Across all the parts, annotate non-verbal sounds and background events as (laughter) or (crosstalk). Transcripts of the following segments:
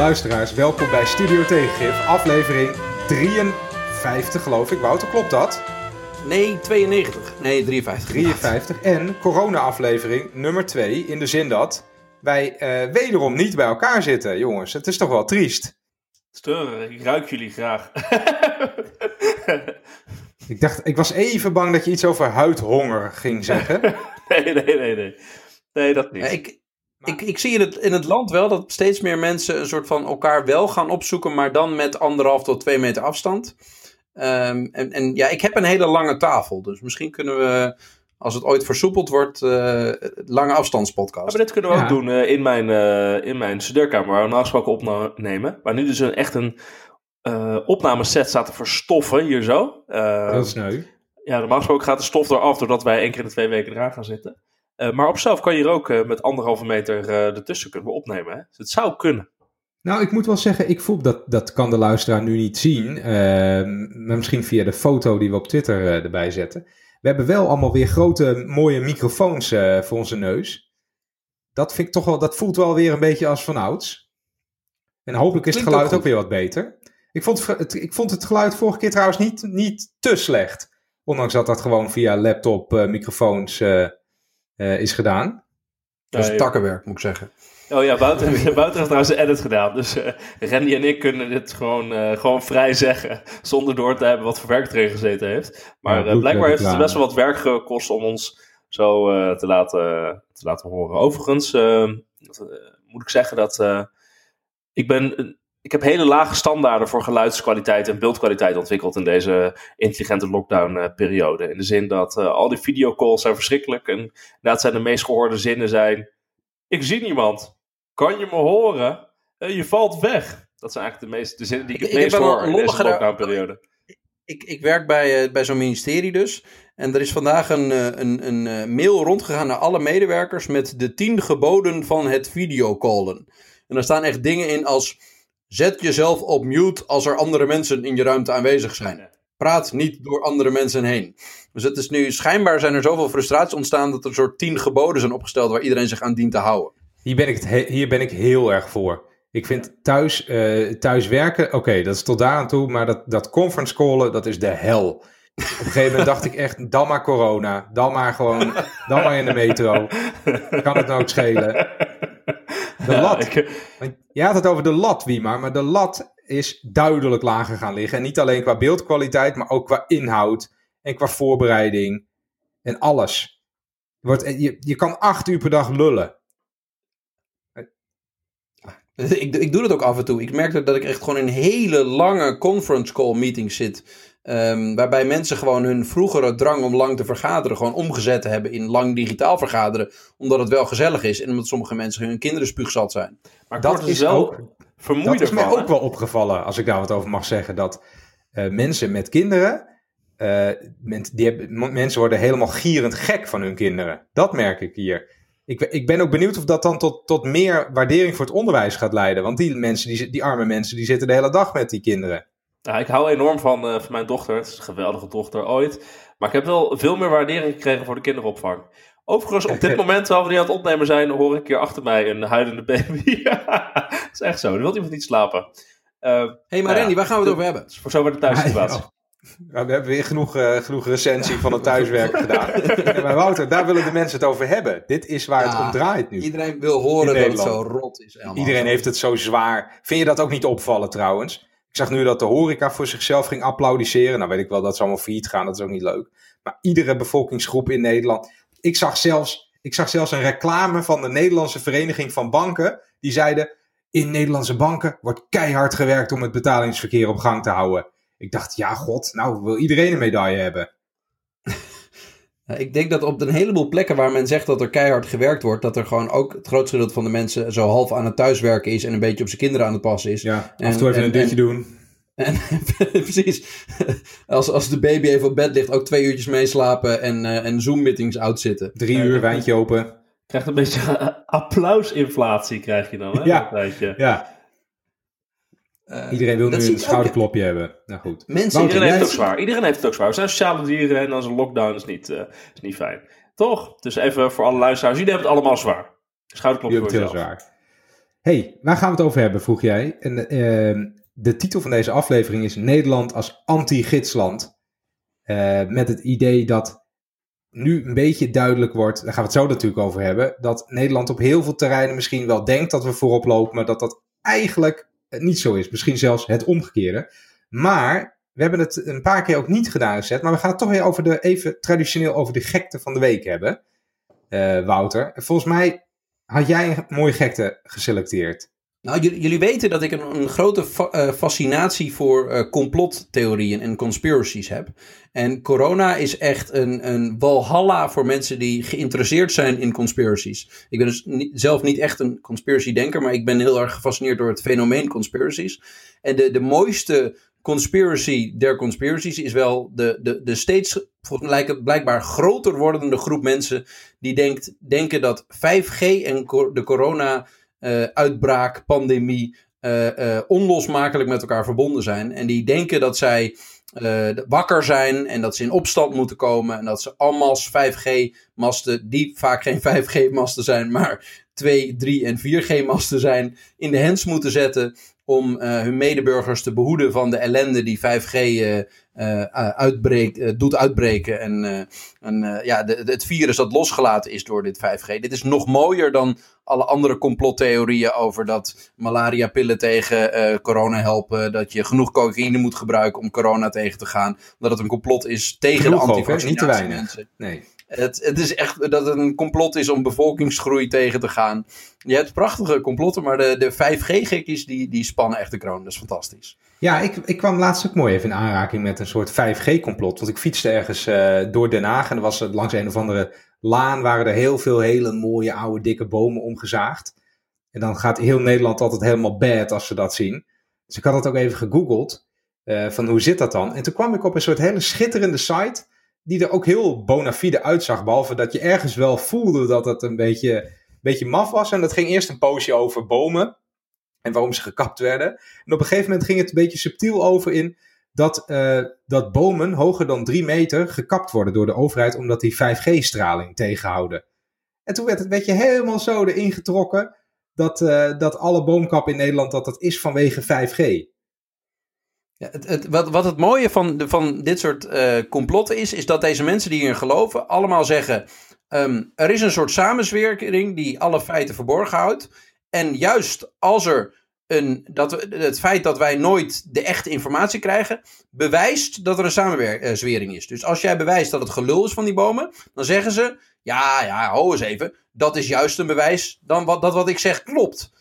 luisteraars, welkom bij Studio Tegengif, aflevering 53 geloof ik. Wouter, klopt dat? Nee, 92. Nee, 53. 53 en corona-aflevering nummer 2 in de zin dat wij eh, wederom niet bij elkaar zitten, jongens. Het is toch wel triest. Steuren, ik ruik jullie graag. ik dacht, ik was even bang dat je iets over huidhonger ging zeggen. (laughs) nee, nee, nee, nee. Nee, dat niet. ik, ik, ik zie in het, in het land wel dat steeds meer mensen een soort van elkaar wel gaan opzoeken, maar dan met anderhalf tot twee meter afstand. Ehm, en, en ja, ik heb een hele lange tafel, dus misschien kunnen we, als het ooit versoepeld wordt, uh, lange afstandspodcast. maar dit kunnen we ook doen uh, in mijn, uh, in mijn studeerkamer, waar we normaal gesproken opnemen. Maar nu dus een, echt een opnameset staat te verstoffen, hier zo. Heel sneu. Ja, normaal gesproken gaat de stof eraf doordat wij één keer in de twee weken eraan gaan zitten. Uh, maar op zelf kan je er ook uh, met anderhalve meter uh, ertussen kunnen opnemen. Hè? Dus het zou kunnen. Nou, ik moet wel zeggen, ik voel dat, dat kan de luisteraar nu niet zien. Ehm, maar misschien via de foto die we op Twitter erbij zetten. We hebben wel allemaal weer grote, mooie microfoons voor onze neus. Dat vind ik toch wel, dat voelt wel weer een beetje als vanouds. En hopelijk is het geluid ook, ook, weer wat beter. Ik vond het, ik vond het geluid vorige keer trouwens niet, niet te slecht. Ondanks dat dat gewoon via laptop microfoons uh, is gedaan. Dat is takkenwerk, moet ik zeggen. Oh ja, Wouter, (laughs) Wouter heeft trouwens een edit gedaan. Dus uh, Randy en ik kunnen dit gewoon, uh, gewoon vrij zeggen. Zonder door te hebben wat voor werk erin gezeten heeft. Maar ja, blijkbaar heeft het best wel wat werk gekost om ons zo te, laten, te laten horen. Overigens moet ik zeggen dat ik ben ik heb hele lage standaarden voor geluidskwaliteit en beeldkwaliteit ontwikkeld in deze intelligente lockdown-periode. In de zin dat uh, al die videocalls zijn verschrikkelijk. En inderdaad zijn de meest gehoorde zinnen zijn... Ik zie niemand. Kan je me horen? Uh, je valt weg. Dat zijn eigenlijk de, meest, de zinnen die ik, ik het meest hoor in deze lockdown-periode. Ik, ik werk bij, uh, bij zo'n ministerie dus. En er is vandaag een, een, een mail rondgegaan naar alle medewerkers... met de tien geboden van het videocallen. En daar staan echt dingen in als Zet jezelf op mute als er andere mensen in je ruimte aanwezig zijn. Praat niet door andere mensen heen. Dus het is nu schijnbaar zijn er zoveel frustraties ontstaan dat er een soort tien geboden zijn opgesteld waar iedereen zich aan dient te houden. Hier ben ik, hier ben ik heel erg voor. Ik vind thuis, uh, thuis werken, oké, dat is tot daar aan toe, maar dat, dat conference callen, dat is de hel. Op een gegeven moment dacht ik echt, dan maar corona, dan maar gewoon, dan maar in de metro. Kan het nou ook schelen? De lat. Ja, had het over de lat, Wiemar, maar de lat is duidelijk lager gaan liggen. En niet alleen qua beeldkwaliteit, maar ook qua inhoud en qua voorbereiding en alles. Wordt, je, je kan acht uur per dag lullen. Ik, ik doe dat ook af en toe. Ik merk dat ik echt gewoon in hele lange conference call meetings zit. Um, waarbij mensen gewoon hun vroegere drang om lang te vergaderen gewoon omgezet hebben in lang digitaal vergaderen. Omdat het wel gezellig is en omdat sommige mensen hun kinderen spuugzat zijn. Maar dat is wel ook, vermoeiend. Dat is mij ook wel opgevallen, als ik daar wat over mag zeggen. Dat uh, mensen met kinderen, uh, die hebben, mensen worden helemaal gierend gek van hun kinderen. Dat merk ik hier. Ik, ik ben ook benieuwd of dat dan tot, tot meer waardering voor het onderwijs gaat leiden. Want die mensen, die, die arme mensen, die zitten de hele dag met die kinderen. Ja, ik hou enorm van, uh, van mijn dochter. Het is een geweldige dochter ooit. Maar ik heb wel veel meer waardering gekregen voor de kinderopvang. Overigens, op dit (laughs) moment, terwijl we die aan het opnemen zijn, hoor ik hier achter mij een huilende baby. (laughs) dat is echt zo. Dan wil iemand niet slapen. Hé, uh, hey, maar nou Randy, waar gaan we het over hebben? Voor zover de thuissituatie. Ja, we hebben weer genoeg, uh, genoeg recensie van het thuiswerk gedaan. (laughs) maar Wouter, daar willen de mensen het over hebben. Dit is waar ja, het om draait nu. Iedereen wil horen dat het zo rot is. Iedereen heeft het zo zwaar. Vind je dat ook niet opvallen trouwens? Ik zag nu dat de horeca voor zichzelf ging applaudisseren. Nou weet ik wel dat ze allemaal failliet gaan, dat is ook niet leuk. Maar iedere bevolkingsgroep in Nederland. Ik zag zelfs, ik zag zelfs een reclame van de Nederlandse Vereniging van Banken. Die zeiden, in Nederlandse banken wordt keihard gewerkt om het betalingsverkeer op gang te houden. Ik dacht, ja god, nou wil iedereen een medaille hebben. Ik denk dat op een heleboel plekken waar men zegt dat er keihard gewerkt wordt, dat er gewoon ook het grootste deel van de mensen zo half aan het thuiswerken is en een beetje op zijn kinderen aan het passen is. Ja, af en toe even een dutje doen. En, (laughs) precies. Als, als de baby even op bed ligt, ook twee uurtjes meeslapen en, uh, en Zoom-meetings uitzitten. Drie uur, wijntje open. Krijgt een beetje (laughs) applausinflatie, krijg je dan, hè? Ja, ja. Uh, Iedereen wil nu een schouderklopje hebben. Nou goed. Mensen, Iedereen heeft het ook zwaar. Iedereen heeft het ook zwaar. We zijn sociale dieren en dan is een lockdown is niet, uh, is niet fijn. Toch? Dus even voor alle luisteraars. Jullie hebben het allemaal zwaar. Schouderklopje voor jezelf. heel zwaar. hey, waar gaan we het over hebben, vroeg jij. En ehm, de titel van deze aflevering is Nederland als anti-gidsland. Uh, met het idee dat nu een beetje duidelijk wordt, daar gaan we het zo natuurlijk over hebben, dat Nederland op heel veel terreinen misschien wel denkt dat we voorop lopen, maar dat dat eigenlijk niet zo is. Misschien zelfs het omgekeerde. Maar we hebben het een paar keer ook niet gedaan gezet, maar we gaan het toch weer over de, even traditioneel over de gekte van de week hebben. Uh, Wouter, volgens mij had jij een mooie gekte geselecteerd. Nou, jullie, weten dat ik een, een grote uh, fascinatie voor uh, complottheorieën en conspiracies heb. En corona is echt een, een walhalla voor mensen die geïnteresseerd zijn in conspiracies. Ik ben dus zelf niet echt een conspiracy-denker, maar ik ben heel erg gefascineerd door het fenomeen conspiracies. En de, de mooiste conspiracy der conspiracies is wel de, de, de steeds blijkbaar groter wordende groep mensen die denkt, denken dat 5G en de corona uh, uitbraak, pandemie, uh, uh, onlosmakelijk met elkaar verbonden zijn. En die denken dat zij wakker zijn en dat ze in opstand moeten komen. En dat ze allemaal 5G-masten, die vaak geen (laughs) 5G-masten zijn, maar 2, 3 en 4G-masten zijn, in de hens moeten zetten om uh, hun medeburgers te behoeden van de ellende die 5G uh, uh, uitbreekt, doet uitbreken. En, en ja, de, het virus dat losgelaten is door dit 5G. Dit is nog mooier dan alle andere complottheorieën over dat malaria-pillen tegen corona helpen. Dat je genoeg cocaïne moet gebruiken om corona tegen te gaan. Dat het een complot is tegen genoeg de antivaccinatie niet te weinig. mensen. Nee. Het, het is echt dat het een complot is om bevolkingsgroei tegen te gaan. Je hebt prachtige complotten, maar de, de 5G-gekkies die, die spannen echt de kroon. Dat is fantastisch. Ja, ik, ik kwam laatst ook mooi even in aanraking met een soort 5G-complot. Want ik fietste ergens uh, door Den Haag en er was langs een of andere laan waren er heel veel hele mooie oude dikke bomen omgezaagd. En dan gaat heel Nederland altijd helemaal bad als ze dat zien. Dus ik had het ook even gegoogeld uh, van hoe zit dat dan? En toen kwam ik op een soort hele schitterende site die er ook heel bona fide uitzag. Behalve dat je ergens wel voelde dat het een beetje, beetje maf was. En dat ging eerst een poosje over bomen en waarom ze gekapt werden. En op een gegeven moment ging het een beetje subtiel over in dat, uh, dat bomen hoger dan drie meter gekapt worden door de overheid, omdat die 5G-straling tegenhouden. En toen werd het een beetje helemaal zo erin getrokken dat, uh, dat alle boomkappen in Nederland dat dat is vanwege 5G. Ja, het, het, wat, wat het mooie van, van dit soort uh, complotten is, is dat deze mensen die hierin geloven allemaal zeggen: um, er is een soort samenzwering die alle feiten verborgen houdt. En juist als er een, dat het feit dat wij nooit de echte informatie krijgen, bewijst dat er een samenzwering is. Dus als jij bewijst dat het gelul is van die bomen, dan zeggen ze: ja, ja, ho eens even, dat is juist een bewijs dan wat, dat wat ik zeg klopt.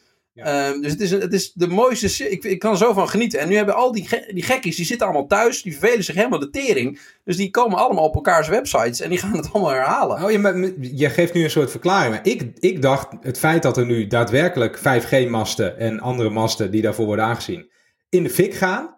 Ehm, dus het is, het is de mooiste. Ik, ik kan er zo van genieten. En nu hebben al die, die gekkies, die zitten allemaal thuis. Die vervelen zich helemaal de tering. Dus die komen allemaal op elkaars websites. En die gaan het allemaal herhalen. Oh, je, je geeft nu een soort verklaring. Maar ik, ik dacht, het feit dat er nu daadwerkelijk 5G-masten en andere masten die daarvoor worden aangezien. in de fik gaan.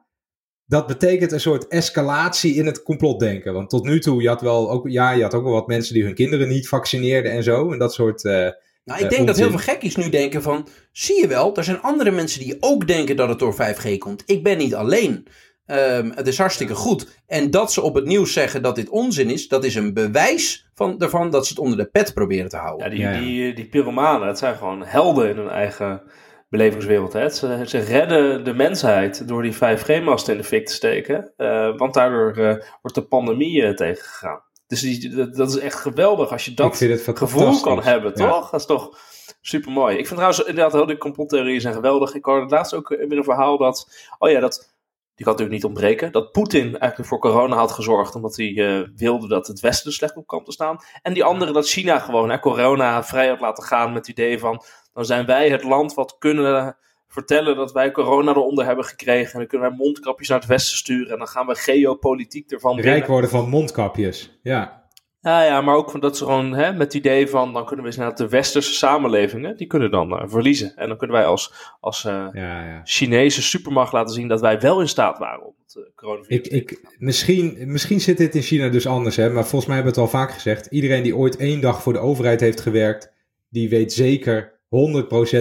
Dat betekent een soort escalatie in het complotdenken. Want tot nu toe, je had wel ook, ja, je had ook wel wat mensen die hun kinderen niet vaccineerden en zo. En dat soort. Uh, nou, ik denk dat heel veel gekkies nu denken van... Zie je wel, er zijn andere mensen die ook denken dat het door 5G komt. Ik ben niet alleen. Um, het is hartstikke goed. En dat ze op het nieuws zeggen dat dit onzin is... dat is een bewijs van, ervan dat ze het onder de pet proberen te houden. Ja, die, ja, Die, die pyromanen, het zijn gewoon helden in hun eigen belevingswereld. Hè? Ze, ze redden de mensheid door die 5G-masten in de fik te steken. Uh, want daardoor uh, wordt de pandemie uh, tegengegaan. Dus die, dat, is echt geweldig als je dat gevoel kan hebben, toch? Dat is toch super mooi. Ik vind trouwens inderdaad heel die complottheorieën zijn geweldig. Ik hoorde laatst ook weer een verhaal dat, oh ja, dat, die kan natuurlijk niet ontbreken, dat Poetin eigenlijk voor corona had gezorgd omdat hij uh, wilde dat het Westen er slecht op kwam te staan. En die andere dat China gewoon hè, corona vrij had laten gaan met het idee van, dan zijn wij het land wat kunnen vertellen dat wij corona eronder hebben gekregen. En dan kunnen wij mondkapjes naar het westen sturen. En dan gaan we geopolitiek ervan Rijk worden van mondkapjes, ja. Ja, ja, maar ook van dat ze gewoon hè, met het idee van dan kunnen we eens naar de westerse samenlevingen, die kunnen dan uh, verliezen. En dan kunnen wij als, als uh, ja, ja. Chinese supermacht laten zien dat wij wel in staat waren om het uh, coronavirus ik, ik, misschien, misschien zit dit in China dus anders, hè, maar volgens mij hebben we het al vaak gezegd. Iedereen die ooit één dag voor de overheid heeft gewerkt, die weet zeker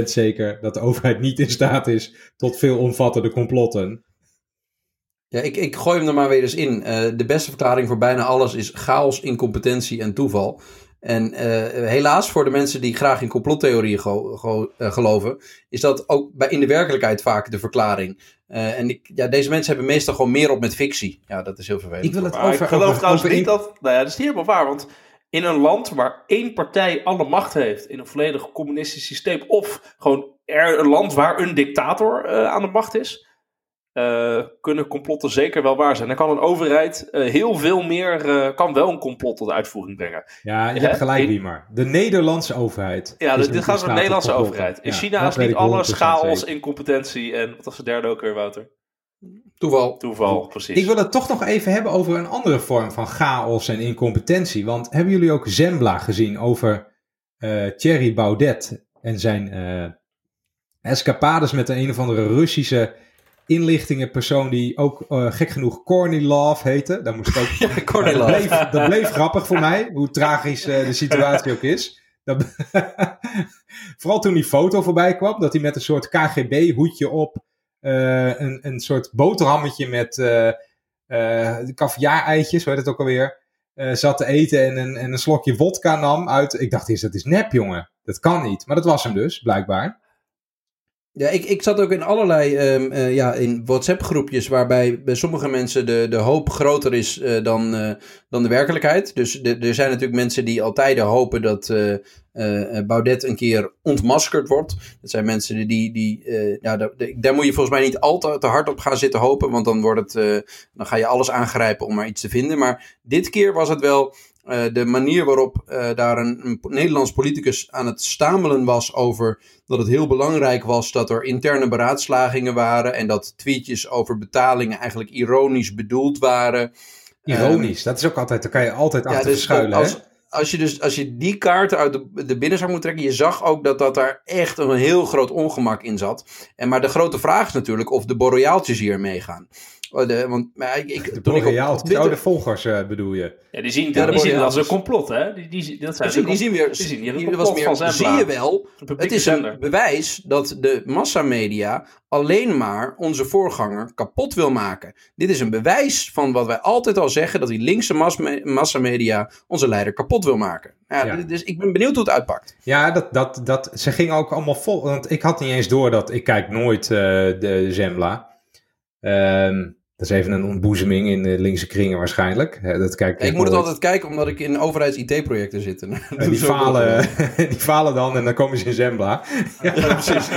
100% zeker dat de overheid niet in staat is tot veel omvattende complotten. Ja, ik, ik gooi hem er maar weer eens in. Uh, de beste verklaring voor bijna alles is chaos, incompetentie en toeval. En helaas voor de mensen die graag in complottheorieën geloven, is dat ook bij, in de werkelijkheid vaak de verklaring. en ik, ja, deze mensen hebben meestal gewoon meer op met fictie. Ja, dat is heel vervelend. Ik wil het over, ik geloof trouwens niet dat. Nou ja, dat is niet helemaal waar. Want in een land waar één partij alle macht heeft, in een volledig communistisch systeem, of gewoon er een land waar een dictator uh, aan de macht is, uh, kunnen complotten zeker wel waar zijn. Dan kan een overheid uh, heel veel meer, kan wel een complot tot uitvoering brengen. Ja, je hebt gelijk, Wiemer. De Nederlandse overheid. Ja, dit gaat over de Nederlandse overheid. In China is niet alles chaos, incompetentie en wat was de derde ook weer, Wouter? Toeval. Toeval, precies. Ik wil het toch nog even hebben over een andere vorm van chaos en incompetentie. Want hebben jullie ook Zembla gezien over uh, Thierry Baudet en zijn uh, escapades met een, een of andere Russische inlichtingenpersoon die ook uh, gek genoeg Kornilov heette. Dat moest ook. (laughs) ja, Kornilov. Dat bleef, dat bleef grappig voor mij, hoe tragisch de situatie ook is. Dat, (laughs) Vooral toen die foto voorbij kwam, dat hij met een soort KGB-hoedje op uh, een, een soort boterhammetje met uh, uh, caviar-eitjes, hoe heet het ook alweer, zat te eten en een, en een slokje wodka nam uit. Ik dacht eerst, dat is nep, jongen. Dat kan niet. Maar dat was hem dus, blijkbaar. Ja, ik, ik zat ook in allerlei uh, ja, in WhatsApp-groepjes waarbij bij sommige mensen de, de hoop groter is dan, dan de werkelijkheid. Dus er zijn natuurlijk mensen die altijd hopen dat Baudet een keer ontmaskerd wordt. Dat zijn mensen die, die ja, daar, daar moet je volgens mij niet al te, hard op gaan zitten hopen, want dan, wordt het, dan ga je alles aangrijpen om maar iets te vinden. Maar dit keer was het wel uh, de manier waarop uh, daar een, een, Nederlands politicus aan het stamelen was over dat het heel belangrijk was dat er interne beraadslagingen waren en dat tweetjes over betalingen eigenlijk ironisch bedoeld waren. Ironisch, um, dat is ook altijd, daar kan je altijd achter ja, dus verschuilen. Als? Als je dus als je die kaarten uit de, de binnenzak moet trekken, je zag ook dat, dat daar echt een heel groot ongemak in zat. En maar de grote vraag is natuurlijk of de borreaaltjes hier meegaan. Oh, de, want, maar ik, ik, de volgers uh, bedoel je? Ja, die zien, ja, die zien dat als een complot, hè? Die, die, dat zijn die, die zien weer, die zien, die was meer, van zie je wel, het is een bewijs dat de massamedia alleen maar onze voorganger kapot wil maken. Dit is een bewijs van wat wij altijd al zeggen, dat die linkse massamedia onze leider kapot wil maken. Ja, ja. Dus ik ben benieuwd hoe het uitpakt. Ja, dat, dat, dat, ze gingen ook allemaal vol, want ik had niet eens door dat, ik kijk nooit uh, de Zembla. Um, dat is even een ontboezeming in de linkse kringen waarschijnlijk. Dat kijk ik moet het altijd kijken omdat ik in overheids-IT-projecten zit. (laughs) die, falen, (laughs) die falen dan en dan komen ze in Zembla. (laughs) ja, precies.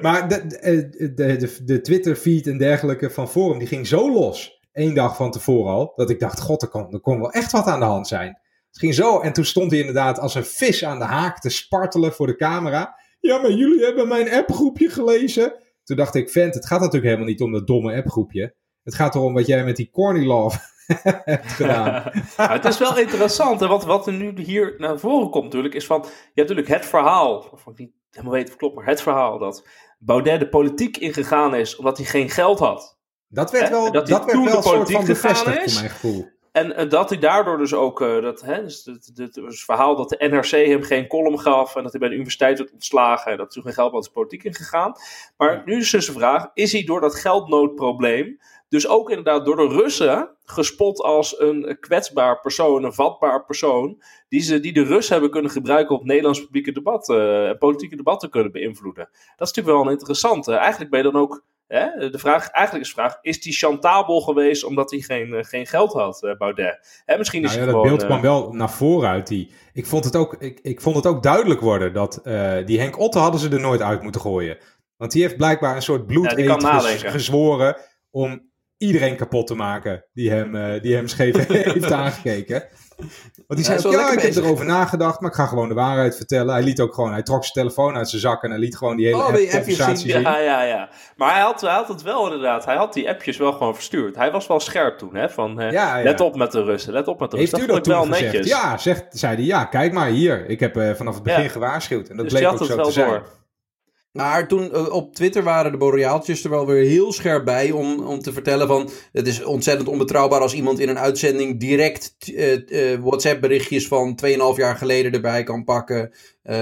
maar, de, de, de, de Twitter-feed en dergelijke van Forum, die ging zo los. één dag van tevoren al. Dat ik dacht, god, er kon, er kon wel echt wat aan de hand zijn. Het ging zo. En toen stond hij inderdaad als een vis aan de haak te spartelen voor de camera. Ja, maar jullie hebben mijn appgroepje gelezen. Toen dacht ik, vent, het gaat natuurlijk helemaal niet om dat domme appgroepje. Het gaat erom wat jij met die corny love (laughs) hebt gedaan. (laughs) het is wel interessant. En wat, wat er nu hier naar voren komt natuurlijk, is van... Je hebt natuurlijk het verhaal, of ik niet helemaal weet of het klopt, maar het verhaal dat Baudet de politiek ingegaan is omdat hij geen geld had. Dat werd wel, dat, dat werd wel een soort van bevestigd is. voor mijn gevoel. En dat hij daardoor dus ook, uh, dat, hè, dus het, het, het, verhaal dat de NRC hem geen column gaf en dat hij bij de universiteit werd ontslagen en dat hij geen geld had, is politiek ingegaan. Maar nu is dus de vraag, is hij door dat geldnoodprobleem, dus ook inderdaad door de Russen, gespot als een kwetsbaar persoon, een vatbaar persoon, die, ze, die de Russen hebben kunnen gebruiken op Nederlands publieke debat, uh, politieke debatten kunnen beïnvloeden. Dat is natuurlijk wel een interessante. Eigenlijk ben je dan ook Hè? De vraag, eigenlijk is de vraag, is hij chantabel geweest omdat hij geen, uh, geen geld had, uh, Baudet? Hè, misschien is nou ja, dat beeld kwam wel naar voren uit. Die, ik, vond het ook, ik, ik vond het ook duidelijk worden dat die Henk Otte hadden ze er nooit uit moeten gooien. Want die heeft blijkbaar een soort bloed ja, gezworen om iedereen kapot te maken die hem, die hem scheef (laughs) heeft aangekeken. Want die zei ook, ja, ik heb erover nagedacht, maar ik ga gewoon de waarheid vertellen. Hij liet ook gewoon, hij trok zijn telefoon uit zijn zak en hij liet gewoon die hele oh, zien. Ja, ja, ja. Maar hij had, hij had het wel inderdaad, hij had die appjes wel gewoon verstuurd. Hij was wel scherp toen, hè, van ja, ja. let op met de Russen, let op met de Russen. Heeft dat u dat wel gezegd? netjes. Ja, zegt, zei hij, ja, kijk maar hier. Ik heb uh, vanaf het begin gewaarschuwd en dat dus bleek ook zo te zijn. Maar toen uh, op Twitter waren de Boreaaltjes er wel weer heel scherp bij om, om te vertellen van... Het is ontzettend onbetrouwbaar als iemand in een uitzending direct uh, uh, WhatsApp berichtjes van 2,5 jaar geleden erbij kan pakken.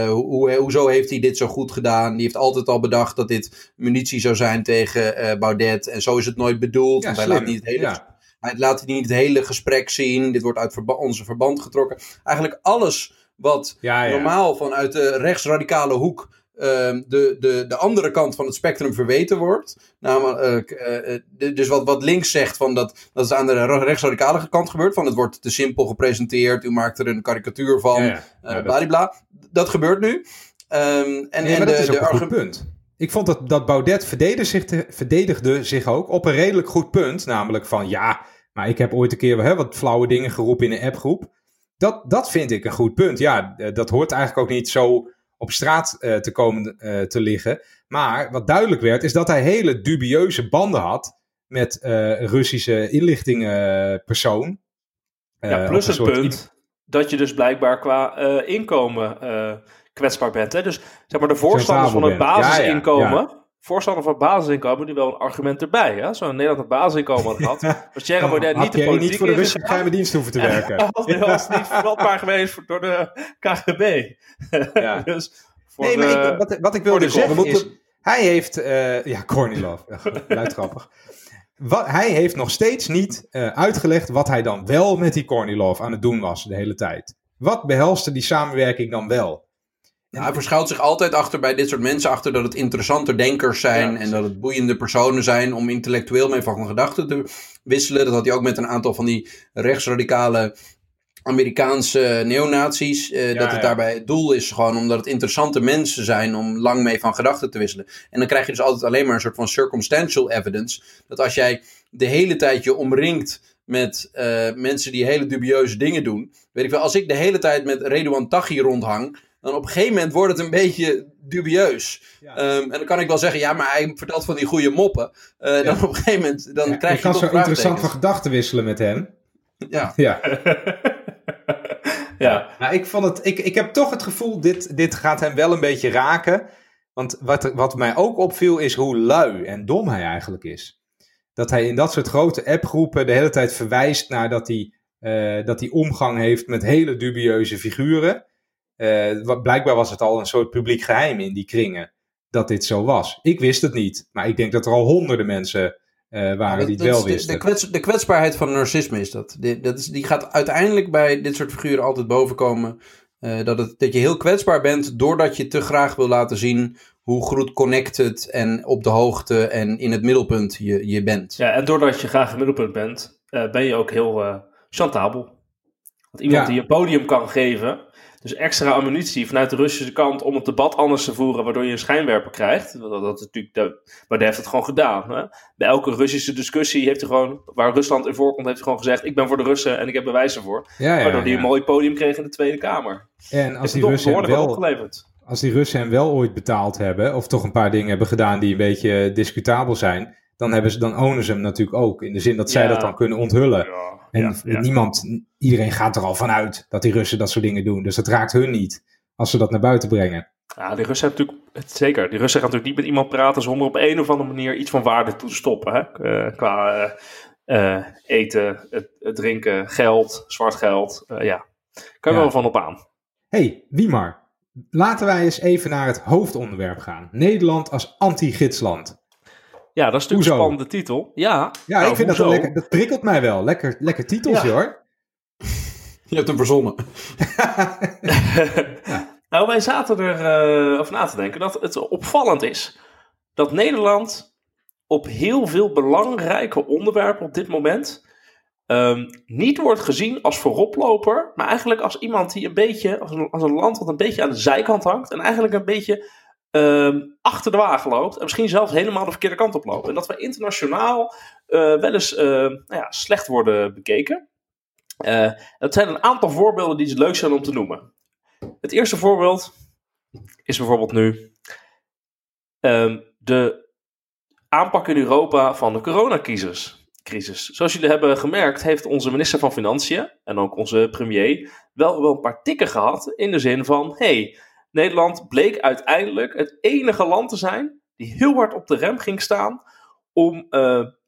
Hoe, hoezo heeft hij dit zo goed gedaan? Die heeft altijd al bedacht dat dit munitie zou zijn tegen Baudet. En zo is het nooit bedoeld. Ja, want hij laat niet het hele... Ja. Hij laat niet het hele gesprek zien. Dit wordt uit onze verband getrokken. Eigenlijk alles wat normaal vanuit de rechtsradicale hoek de, de, de andere kant van het spectrum verweten wordt. Namelijk, uh, dus wat, wat links zegt van dat, dat is aan de rechtsradicale kant gebeurt. Van het wordt te simpel gepresenteerd. U maakt er een karikatuur van. Ja, ja. bladibla. Dat gebeurt nu. Um, en, en dat de, is ook een goed punt. Ik vond dat, dat Baudet verdedigde zich, verdedigde zich ook op een redelijk goed punt. Namelijk van ja, maar ik heb ooit een keer hè, wat flauwe dingen geroepen in een appgroep. Dat, dat vind ik een goed punt. Ja, dat hoort eigenlijk ook niet zo op straat uh, te komen uh, te liggen. Maar wat duidelijk werd, is dat hij hele dubieuze banden had met uh, Russische inlichtingenpersoon. ja, plus het punt dat je dus blijkbaar qua inkomen kwetsbaar bent. Hè? Dus zeg maar de voorstanders van het basisinkomen. Ja, ja, voorstander van basisinkomen, die wel een argument erbij. Hè? Zo in Nederland een basisinkomen had gehad. (laughs) Was Thierry Baudet niet de politiek niet voor de Russische geheime dienst hoeven te werken. Hij was, niet verantwoordbaar geweest door de KGB. Ja. (laughs) dus nee, maar ik, wat, wat, ik wilde zeggen is... Hij heeft... Uh, ja, Kornilov. Luid grappig. Wat, hij heeft nog steeds niet uh, uitgelegd wat hij dan wel met die Kornilov aan het doen was de hele tijd. Wat behelste die samenwerking dan wel? Hij verschuilt zich altijd achter bij dit soort mensen achter dat het interessante denkers zijn en dat het boeiende personen zijn om intellectueel mee van gedachten te wisselen. Dat had hij ook met een aantal van die rechtsradicale Amerikaanse neonazies. Uh, dat het daarbij het doel is gewoon omdat het interessante mensen zijn om lang mee van gedachten te wisselen. En dan krijg je dus altijd alleen maar een soort van circumstantial evidence. Dat als jij de hele tijd je omringt met uh, mensen die hele dubieuze dingen doen. Weet ik wel, als ik de hele tijd met Redouan Taghi rondhang dan op een gegeven moment wordt het een beetje dubieus. Ja. Um, en dan kan ik wel zeggen, ja, maar hij vertelt van die goede moppen. Uh, Dan op een gegeven moment, dan krijg je, je kan zo interessant van gedachten wisselen met hem. Ja. (laughs) Ja. ja. Nou, ik, vond het, ik, ik heb toch het gevoel, dit, dit gaat hem wel een beetje raken. Want wat, wat mij ook opviel, is hoe lui en dom hij eigenlijk is. Dat hij in dat soort grote appgroepen de hele tijd verwijst naar dat hij, uh, dat hij omgang heeft met hele dubieuze figuren. Uh, blijkbaar was het al een soort publiek geheim in die kringen dat dit zo was. Ik wist het niet, maar ik denk dat er al honderden mensen uh, waren die het wel wisten. De, kwets, de, kwetsbaarheid van narcisme is dat. Die, dat is, die gaat uiteindelijk bij dit soort figuren altijd bovenkomen. Uh, dat, het, dat je heel kwetsbaar bent doordat je te graag wil laten zien hoe goed connected en op de hoogte en in het middelpunt je, je bent. Ja, en doordat je graag in het middelpunt bent, ben je ook heel chantabel. Want iemand die je podium kan geven, dus extra ammunitie vanuit de Russische kant om het debat anders te voeren, waardoor je een schijnwerper krijgt. Dat, dat is natuurlijk de, maar hij heeft het gewoon gedaan. Hè? Bij elke Russische discussie heeft hij gewoon, waar Rusland in voorkomt, heeft hij gewoon gezegd: Ik ben voor de Russen en ik heb bewijzen voor. Ja, ja, waardoor hij een mooi podium kreeg in de Tweede Kamer. En als die Russen wel, opgeleverd. Als die Russen hem wel ooit betaald hebben, of toch een paar dingen hebben gedaan die een beetje discutabel zijn, dan, hebben ze, dan ownen ze hem natuurlijk ook. In de zin dat zij dat dan kunnen onthullen. En niemand, iedereen gaat er al vanuit dat die Russen dat soort dingen doen. Dus dat raakt hun niet als ze dat naar buiten brengen. Ja, die Russen hebben natuurlijk, zeker, die Russen gaan natuurlijk niet met iemand praten zonder op een of andere manier iets van waarde toe te stoppen. Hè? Uh, qua uh, uh, eten, het, drinken, geld, zwart geld. ja, kan je wel van op aan. hey, Wiemar, laten wij eens even naar het hoofdonderwerp gaan. Nederland als anti-gidsland. Ja, dat is natuurlijk een spannende titel. Ja, ja ik vind dat wel lekker. Dat prikkelt mij wel. Lekker, lekker titeltje hoor. (laughs) Je hebt hem verzonnen. (laughs) Nou, wij zaten er uh, over na te denken dat het opvallend is dat Nederland op heel veel belangrijke onderwerpen op dit moment um, niet wordt gezien als vooroploper, maar eigenlijk als iemand die een beetje, als een, als een land wat een beetje aan de zijkant hangt en eigenlijk een beetje uh, achter de wagen loopt. En misschien zelfs helemaal de verkeerde kant op loopt. En dat we internationaal uh, wel eens uh, nou ja, slecht worden bekeken. Dat zijn een aantal voorbeelden die leuk zijn om te noemen. Het eerste voorbeeld is bijvoorbeeld nu ehm, de aanpak in Europa van de coronacrisis. Crisis. Zoals jullie hebben gemerkt, heeft onze minister van Financiën en ook onze premier wel, wel een paar tikken gehad. In de zin van: hey, Nederland bleek uiteindelijk het enige land te zijn die heel hard op de rem ging staan om uh,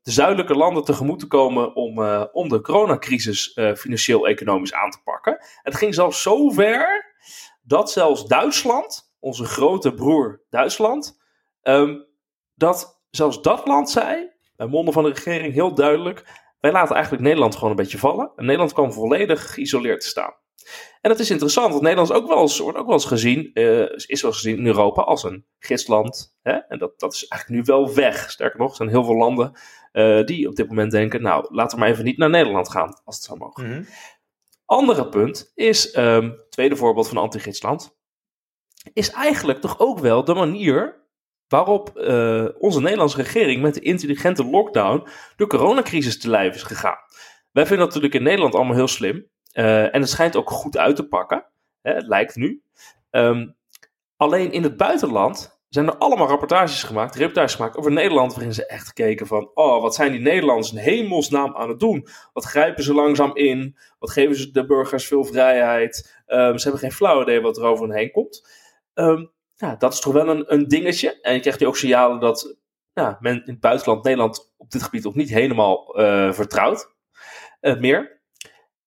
de zuidelijke landen tegemoet te komen om, uh, om de coronacrisis uh, financieel-economisch aan te pakken. Het ging zelfs zo ver dat zelfs Duitsland, onze grote broer Duitsland, um, dat zelfs dat land zei, bij monden van de regering heel duidelijk, wij laten eigenlijk Nederland gewoon een beetje vallen. En Nederland kwam volledig geïsoleerd te staan. En dat is interessant, want Nederland is ook wel eens, wordt ook wel eens gezien, uh, is wel eens gezien in Europa als een gidsland. Hè? En dat, dat is eigenlijk nu wel weg. Sterker nog, er zijn heel veel landen uh, die op dit moment denken, nou, laten we maar even niet naar Nederland gaan, als het zou mogen. Mm Andere punt is, um, tweede voorbeeld van anti-gidsland, is eigenlijk toch ook wel de manier waarop uh, onze Nederlandse regering met de intelligente lockdown de coronacrisis te lijf is gegaan. Wij vinden dat natuurlijk in Nederland allemaal heel slim. Uh, en het schijnt ook goed uit te pakken. Hè, het lijkt nu. Um, alleen in het buitenland zijn er allemaal rapportages gemaakt, reportages gemaakt over Nederland, waarin ze echt keken van, oh, wat zijn die Nederlanders in hemelsnaam aan het doen? Wat grijpen ze langzaam in? Wat geven ze de burgers veel vrijheid? Um, ze hebben geen flauw idee wat er over hen heen komt. Um, ja, dat is toch wel een, een dingetje. En je krijgt nu ook signalen dat ja, men in het buitenland Nederland op dit gebied nog niet helemaal uh, vertrouwt. Uh, meer.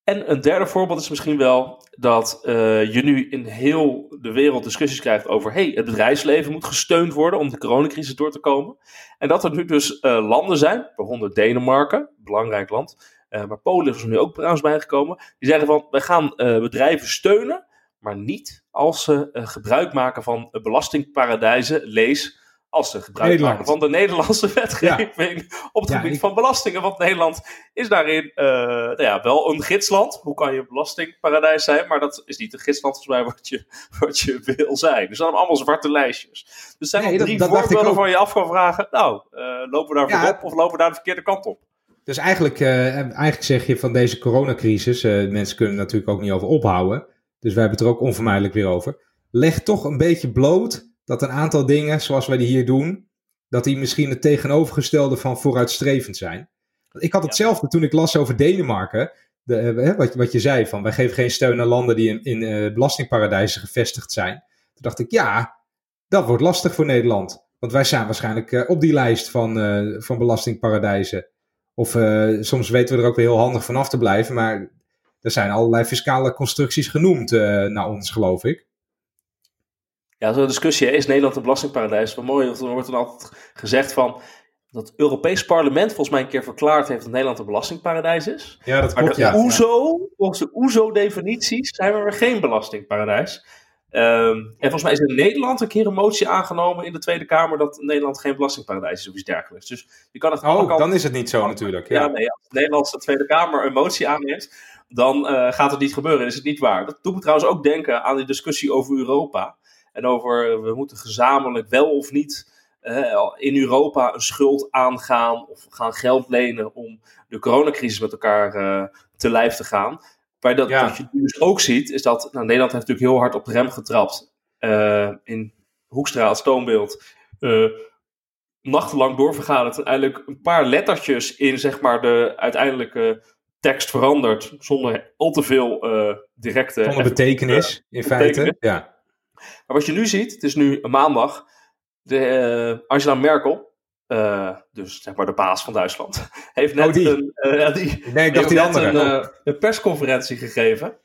En een derde voorbeeld is misschien wel dat uh, je nu in heel de wereld discussies krijgt over: hey, het bedrijfsleven moet gesteund worden om de coronacrisis door te komen. En dat er nu dus uh, landen zijn, waaronder Denemarken, belangrijk land, uh, maar Polen is er nu ook trouwens bijgekomen, die zeggen van: wij gaan bedrijven steunen, maar niet als ze gebruik maken van belastingparadijzen, lees als ze gebruik maken van de Nederlandse (laughs) wetgeving op het gebied van belastingen. Want Nederland is daarin uh, nou ja, wel een gidsland. Hoe kan je belastingparadijs zijn? Maar dat is niet een gidsland volgens mij wat je, (laughs) wat je wil zijn. Dus dan allemaal zwarte lijstjes. Dus er zijn nee, drie dat, dat voorbeelden waar je af kan vragen. Nou, uh, lopen we daar voorop of lopen we daar de verkeerde kant op? Dus eigenlijk, uh, eigenlijk zeg je van deze coronacrisis, mensen kunnen natuurlijk ook niet over ophouden. Dus wij hebben het er ook onvermijdelijk weer over. Leg toch een beetje bloot dat een aantal dingen, zoals wij die hier doen, dat die misschien het tegenovergestelde van vooruitstrevend zijn. Ik had hetzelfde toen ik las over Denemarken. De, eh, wat, wat je zei, van wij geven geen steun aan landen die in, in uh, belastingparadijzen gevestigd zijn. Toen dacht ik, ja, dat wordt lastig voor Nederland. Want wij zijn waarschijnlijk uh, op die lijst van, uh, van belastingparadijzen. Of soms weten we er ook weer heel handig van af te blijven. Maar er zijn allerlei fiscale constructies genoemd naar ons, geloof ik. Ja, zo'n discussie is Nederland een belastingparadijs. Wat mooi, want er wordt dan altijd gezegd van dat het Europees Parlement volgens mij een keer verklaard heeft dat Nederland een belastingparadijs is. Ja, dat klopt. De OESO, volgens de OESO-definities zijn we weer geen belastingparadijs. Um, en volgens mij is in Nederland een keer een motie aangenomen in de Tweede Kamer dat Nederland geen belastingparadijs is of iets dergelijks. Dus je kan het Oh, dan is het niet zo natuurlijk. Ja, ja nee, als de Nederlandse Tweede Kamer een motie aanneemt, dan uh, gaat het niet gebeuren. Is het niet waar. Dat doet me trouwens ook denken aan die discussie over Europa. En over eh, we moeten gezamenlijk wel of niet uh, in Europa een schuld aangaan of gaan geld lenen om de coronacrisis met elkaar uh, te lijf te gaan. Maar dat, wat je dus ook ziet, is dat nou, Nederland heeft natuurlijk heel hard op de rem getrapt. Uh, in Hoekstra als toonbeeld. nachtenlang doorvergaderd en eigenlijk een paar lettertjes in zeg maar, de uiteindelijke tekst veranderd. Zonder al te veel directe... Zonder betekenis, in feite. Ja. Maar wat je nu ziet, het is nu maandag, de, uh, Angela Merkel, uh, dus zeg maar de baas van Duitsland, (laughs) heeft net, oh, die. Een, uh, die, nee, ik dacht die andere. Een, een, persconferentie gegeven.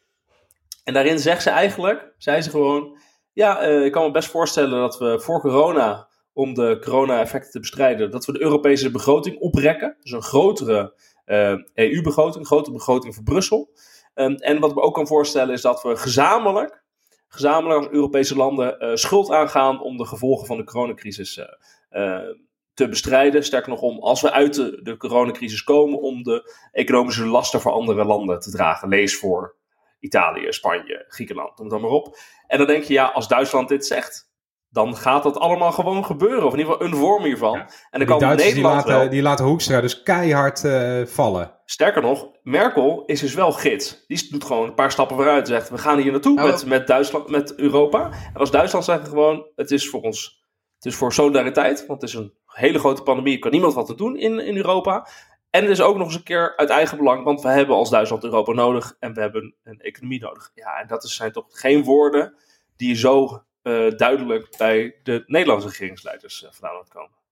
En daarin zegt ze eigenlijk, zei ze gewoon, ja, ik kan me best voorstellen dat we voor corona, om de corona-effecten te bestrijden, dat we de Europese begroting oprekken. Dus een grotere EU-begroting, een grotere begroting voor Brussel. Um, en wat ik me ook kan voorstellen is dat we gezamenlijk gezamenlijk als Europese landen uh, schuld aangaan om de gevolgen van de coronacrisis uh, uh, te bestrijden. Sterker nog om, als we uit de, de, coronacrisis komen, om de economische lasten voor andere landen te dragen. Lees voor Italië, Spanje, Griekenland, noem het dan maar op. En dan denk je, ja, als Duitsland dit zegt, dan gaat dat allemaal gewoon gebeuren. Of in ieder geval een vorm hiervan. En dan kan Nederland die laten, wel... die laten Hoekstra dus keihard uh, vallen. Sterker nog, Merkel is dus wel gids. Die doet gewoon een paar stappen vooruit. Zegt, we gaan hier naartoe oh. met, met, Duitsland, met Europa. En als Duitsland zegt gewoon, het is voor ons, het is voor solidariteit. Want het is een hele grote pandemie. Er kan niemand wat te doen in, in Europa. En het is ook nog eens een keer uit eigen belang. Want we hebben als Duitsland Europa nodig. En we hebben een economie nodig. Ja, en dat zijn toch geen woorden die zo uh, duidelijk bij de Nederlandse regeringsleiders uh, vandaan komen.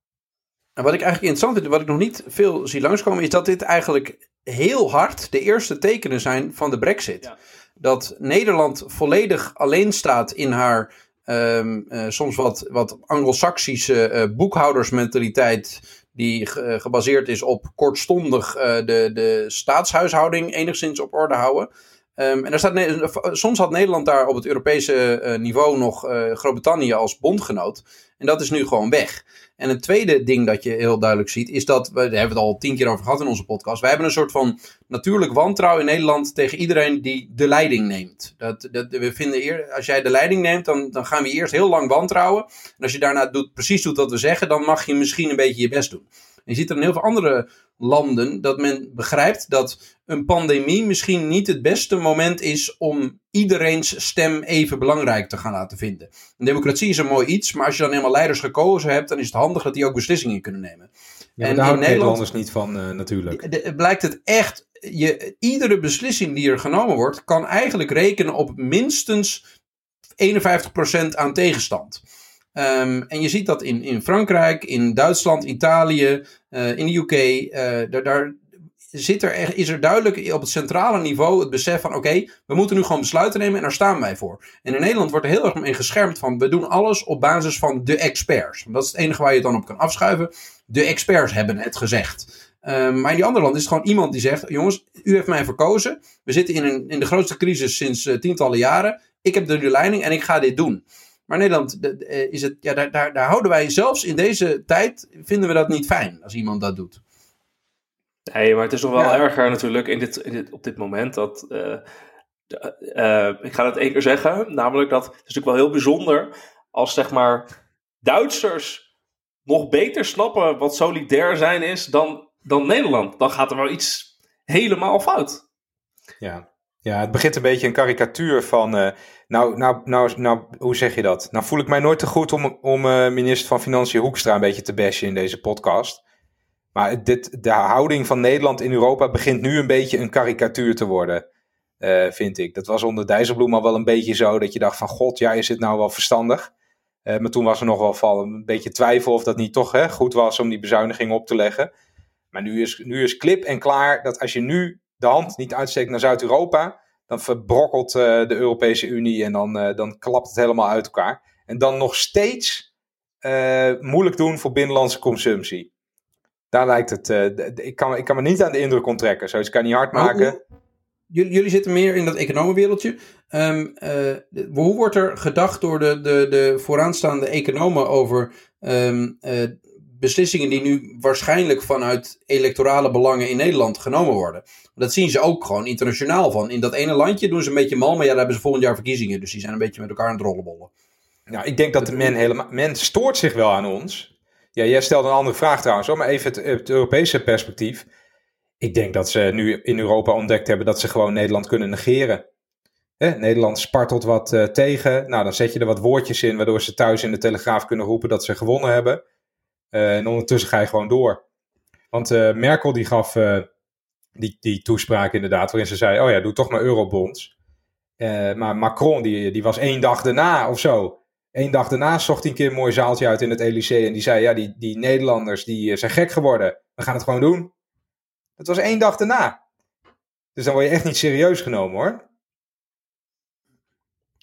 En wat ik eigenlijk interessant vind, wat ik nog niet veel zie langskomen, is dat dit eigenlijk heel hard de eerste tekenen zijn van de Brexit. Ja. Dat Nederland volledig alleen staat in haar um, uh, soms wat, wat anglo-saxische boekhoudersmentaliteit. die gebaseerd is op kortstondig de, de staatshuishouding enigszins op orde houden. Um, en daar staat, soms had Nederland daar op het Europese niveau nog Groot-Brittannië als bondgenoot. En dat is nu gewoon weg. En een tweede ding dat je heel duidelijk ziet, is dat, we, hebben we het al tien keer over gehad in onze podcast, wij hebben een soort van natuurlijk wantrouwen in Nederland tegen iedereen die de leiding neemt. Dat, dat, we vinden eer, als jij de leiding neemt, dan, dan gaan we eerst heel lang wantrouwen. En als je daarna doet, precies doet wat we zeggen, dan mag je misschien een beetje je best doen. En je ziet er in heel veel andere landen dat men begrijpt dat een pandemie misschien niet het beste moment is om iedereen's stem even belangrijk te gaan laten vinden. Een democratie is een mooi iets, maar als je dan eenmaal leiders gekozen hebt, dan is het handig dat die ook beslissingen kunnen nemen. Ja, en daar houden Nederlanders niet van, uh, natuurlijk. blijkt het echt, je, iedere beslissing die er genomen wordt, kan eigenlijk rekenen op minstens 51% aan tegenstand. Um, en je ziet dat in, in Frankrijk, in Duitsland, Italië, uh, in de UK. Uh, daar, daar zit er, is er duidelijk op het centrale niveau het besef van: oké, we moeten nu gewoon besluiten nemen en daar staan wij voor. En in Nederland wordt er heel erg mee geschermd van: we doen alles op basis van de experts. Dat is het enige waar je het dan op kan afschuiven. De experts hebben het gezegd. Um, maar in die andere landen is het gewoon iemand die zegt: jongens, u heeft mij verkozen. We zitten in, een, in de grootste crisis sinds uh, tientallen jaren. Ik heb de leiding en ik ga dit doen. Maar Nederland eh, is het, ja, daar, daar, daar houden wij zelfs in deze tijd, vinden we dat niet fijn als iemand dat doet. Nee, maar het is nog wel erger natuurlijk in dit, in dit, op dit moment dat. Uh, uh, ik ga het één keer zeggen, namelijk dat het is natuurlijk wel heel bijzonder als zeg maar Duitsers nog beter snappen wat solidair zijn is dan, dan Nederland. Dan gaat er wel iets helemaal fout. Ja, ja, het begint een beetje een karikatuur van. Uh, nou, nou, nou, nou, hoe zeg je dat? Nou, voel ik mij nooit te goed om, om uh, minister van Financiën Hoekstra een beetje te bashen in deze podcast. Maar dit, de houding van Nederland in Europa begint nu een beetje een karikatuur te worden, uh, vind ik. Dat was onder Dijsselbloem al wel een beetje zo, dat je dacht van, god, ja, is het nou wel verstandig? maar toen was er nog wel van een beetje twijfel of dat niet toch hè, goed was om die bezuiniging op te leggen. Maar nu is, nu is klip en klaar dat als je nu de hand niet uitsteekt naar Zuid-Europa, dan verbrokkelt uh, de Europese Unie en dan, dan klapt het helemaal uit elkaar. En dan nog steeds moeilijk doen voor binnenlandse consumptie. Daar lijkt het. ik, kan, ik kan me niet aan de indruk onttrekken. Zoiets kan niet hard maken. jullie, jullie zitten meer in dat economenwereldje. Um, hoe wordt er gedacht door de, de, de vooraanstaande economen over um, beslissingen die nu waarschijnlijk vanuit electorale belangen in Nederland genomen worden. Dat zien ze ook gewoon internationaal van. In dat ene landje doen ze een beetje mal, maar ja, daar hebben ze volgend jaar verkiezingen. Dus die zijn een beetje met elkaar aan het rollenbollen. Nou, ik denk dat men helemaal. Men stoort zich wel aan ons. Ja, jij stelt een andere vraag trouwens, maar even het, Europese perspectief. Ik denk dat ze nu in Europa ontdekt hebben dat ze gewoon Nederland kunnen negeren. Nederland spartelt wat uh, tegen. Nou, dan zet je er wat woordjes in, waardoor ze thuis in de Telegraaf kunnen roepen dat ze gewonnen hebben. Uh, en ondertussen ga je gewoon door. Want uh, Merkel die gaf die, die toespraak inderdaad, waarin ze zei, oh ja, doe toch maar eurobonds. Maar Macron, die, die was één dag daarna of zo. Eén dag daarna zocht hij een keer een mooi zaaltje uit in het Elysée. En die zei, ja, die, die Nederlanders die eh, zijn gek geworden. We gaan het gewoon doen. Het was één dag daarna. Dus dan word je echt niet serieus genomen hoor.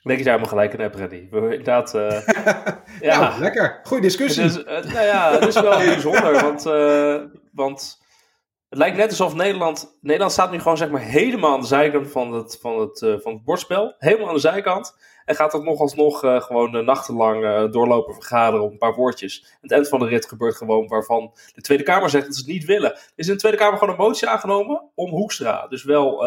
Denk je daar helemaal gelijk in hebt, Reddy. Inderdaad. Uh, (laughs) ja, nou, lekker. Goeie discussie. Nou ja, het is wel (laughs) bijzonder. Want, uh, want het lijkt net alsof Nederland. Nederland staat nu gewoon zeg maar helemaal aan de zijkant van het, van het, van het bordspel. Helemaal aan de zijkant. En gaat het nog alsnog uh, gewoon uh, nachtenlang doorlopen vergaderen op een paar woordjes. Het eind van de rit gebeurt gewoon waarvan de Tweede Kamer zegt dat ze het niet willen. Er is in de Tweede Kamer gewoon een motie aangenomen om Hoekstra. Dus wel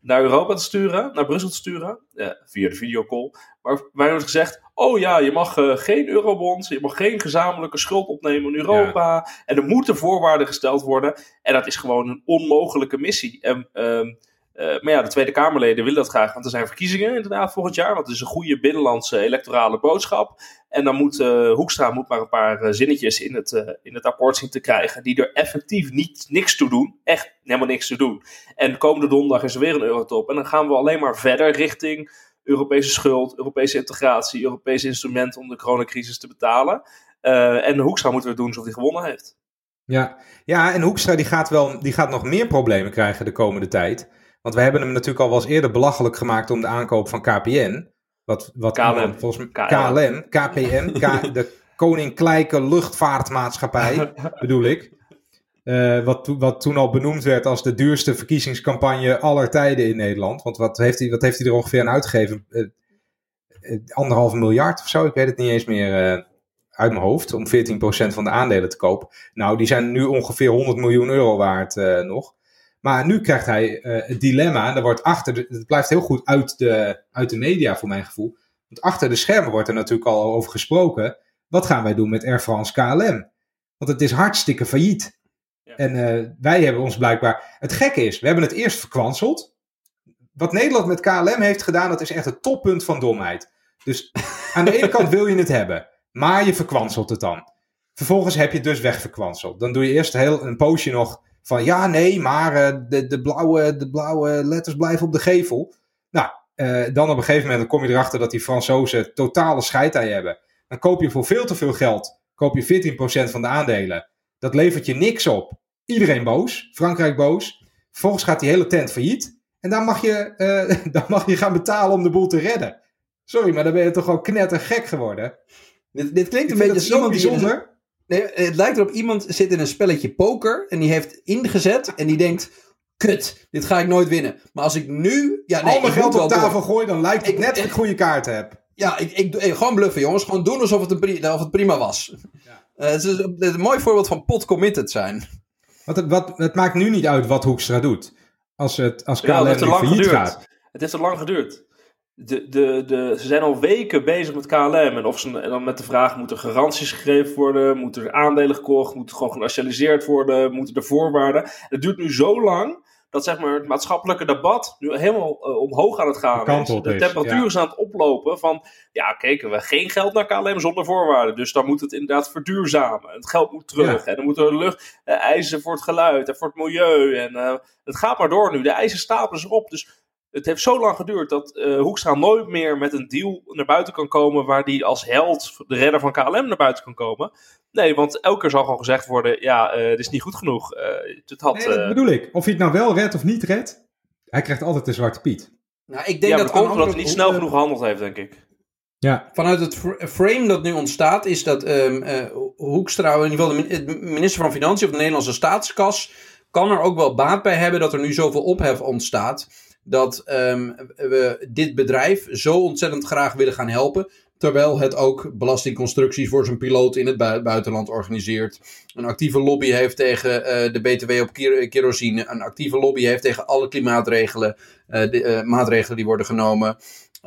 naar Europa te sturen, naar Brussel te sturen, via de videocall. Maar wij hebben gezegd, oh ja, je mag uh, geen eurobonds, je mag geen gezamenlijke schuld opnemen in Europa. En er moeten voorwaarden gesteld worden. En dat is gewoon een onmogelijke missie. En, uh, uh, maar ja, de Tweede Kamerleden willen dat graag, want er zijn verkiezingen inderdaad volgend jaar. Want het is een goede binnenlandse electorale boodschap. En dan moet uh, Hoekstra moet maar een paar uh, zinnetjes in het, in het akkoord zien te krijgen. Die er effectief niet, niks toe doen. Echt helemaal niks te doen. En komende donderdag is er weer een eurotop. En dan gaan we alleen maar verder richting Europese schuld, Europese integratie, Europese instrumenten om de coronacrisis te betalen. En Hoekstra moeten we doen alsof hij gewonnen heeft. Ja, ja en Hoekstra die gaat, wel, die gaat nog meer problemen krijgen de komende tijd. Want we hebben hem natuurlijk al wel eens eerder belachelijk gemaakt om de aankoop van KPN. Wat, wat KLM. volgens mij, KLM, KPN, K, (laughs) de Koninklijke Luchtvaartmaatschappij, (laughs) bedoel ik. Uh, wat, wat toen al benoemd werd als de duurste verkiezingscampagne aller tijden in Nederland. Want wat heeft hij, wat heeft hij er ongeveer aan uitgegeven? Uh, anderhalf miljard of zo, ik weet het niet eens meer uit mijn hoofd. Om 14% van de aandelen te kopen. Nou, die zijn nu ongeveer 100 miljoen euro waard nog. Maar nu krijgt hij het dilemma, en daar wordt achter, de, het blijft heel goed uit de, uit de media voor mijn gevoel. Want achter de schermen wordt er natuurlijk al over gesproken. Wat gaan wij doen met Air France KLM? Want het is hartstikke failliet. En uh, wij hebben ons blijkbaar. Het gekke is, we hebben het eerst verkwanseld. Wat Nederland met KLM heeft gedaan, dat is echt het toppunt van domheid. Dus aan de ene kant wil je het hebben, maar je verkwanselt het dan. Vervolgens heb je het dus wegverkwanseld. Dan doe je eerst heel, een poosje nog van ja, nee, maar uh, de, de, blauwe, de blauwe letters blijven op de gevel. Nou, uh, dan op een gegeven moment kom je erachter dat die Fransozen totale scheid aan je hebben. Dan koop je voor veel te veel geld, koop je 14% van de aandelen. Dat levert je niks op. Iedereen boos, Frankrijk boos. Vervolgens gaat die hele tent failliet. En dan mag je, uh, (laughs) dan mag je gaan betalen om de boel te redden. Sorry, maar dan ben je toch gewoon knettergek geworden. Dit, dit klinkt een beetje zo bijzonder. Nee, het lijkt erop iemand zit in een spelletje poker en die heeft ingezet en die denkt kut, dit ga ik nooit winnen. Maar als ik nu... Ja, nee, Al mijn geld op tafel gooi, dan lijkt het net dat ik goede kaarten heb. Ja, ik, ik, gewoon bluffen jongens. Gewoon doen alsof het, een, of het prima was. Ja. Uh, (laughs) het, is een, een, mooi voorbeeld van pot committed zijn. Wat, wat, het maakt nu niet uit wat Hoekstra doet. Als, het, als KLM ja, het failliet geduurd. gaat. Het heeft te lang geduurd. De, de, de, ze zijn al weken bezig met KLM. En, of ze, en dan met de vraag: moeten garanties gegeven worden? Moeten er aandelen gekocht? Moet het gewoon genationaliseerd worden? Moeten er voorwaarden? Het duurt nu zo lang dat zeg maar, het maatschappelijke debat nu helemaal uh, omhoog aan het gaan is. De temperatuur is aan het oplopen van, ja, keken we geen geld naar KLM zonder voorwaarden. Dus dan moet het inderdaad verduurzamen. Het geld moet terug. En dan moeten er lucht, uh, eisen voor het geluid en voor het milieu. En uh, het gaat maar door nu. De eisen stapelen zich op. Dus het heeft zo lang geduurd dat uh, Hoekstra nooit meer met een deal naar buiten kan komen waar hij als held, de redder van KLM, naar buiten kan komen. Nee, want elke keer zal gewoon gezegd worden, ja, uh, het is niet goed genoeg. Uh, het had, nee, dat bedoel ik. Of je het nou wel redt of niet redt, hij krijgt altijd de zwarte piet. Nou, ik denk ja, dat, komt omdat hij niet snel genoeg gehandeld heeft, denk ik. Ja. Vanuit het frame dat nu ontstaat, is dat um, Hoekstra, in ieder geval de minister van Financiën of de Nederlandse staatskas, kan er ook wel baat bij hebben dat er nu zoveel ophef ontstaat dat um, we dit bedrijf zo ontzettend graag willen gaan helpen. Terwijl het ook belastingconstructies voor zijn piloot in het buitenland organiseert. Een actieve lobby heeft tegen uh, de BTW op kerosine. Een actieve lobby heeft tegen alle klimaatregelen. De, uh, maatregelen die worden genomen.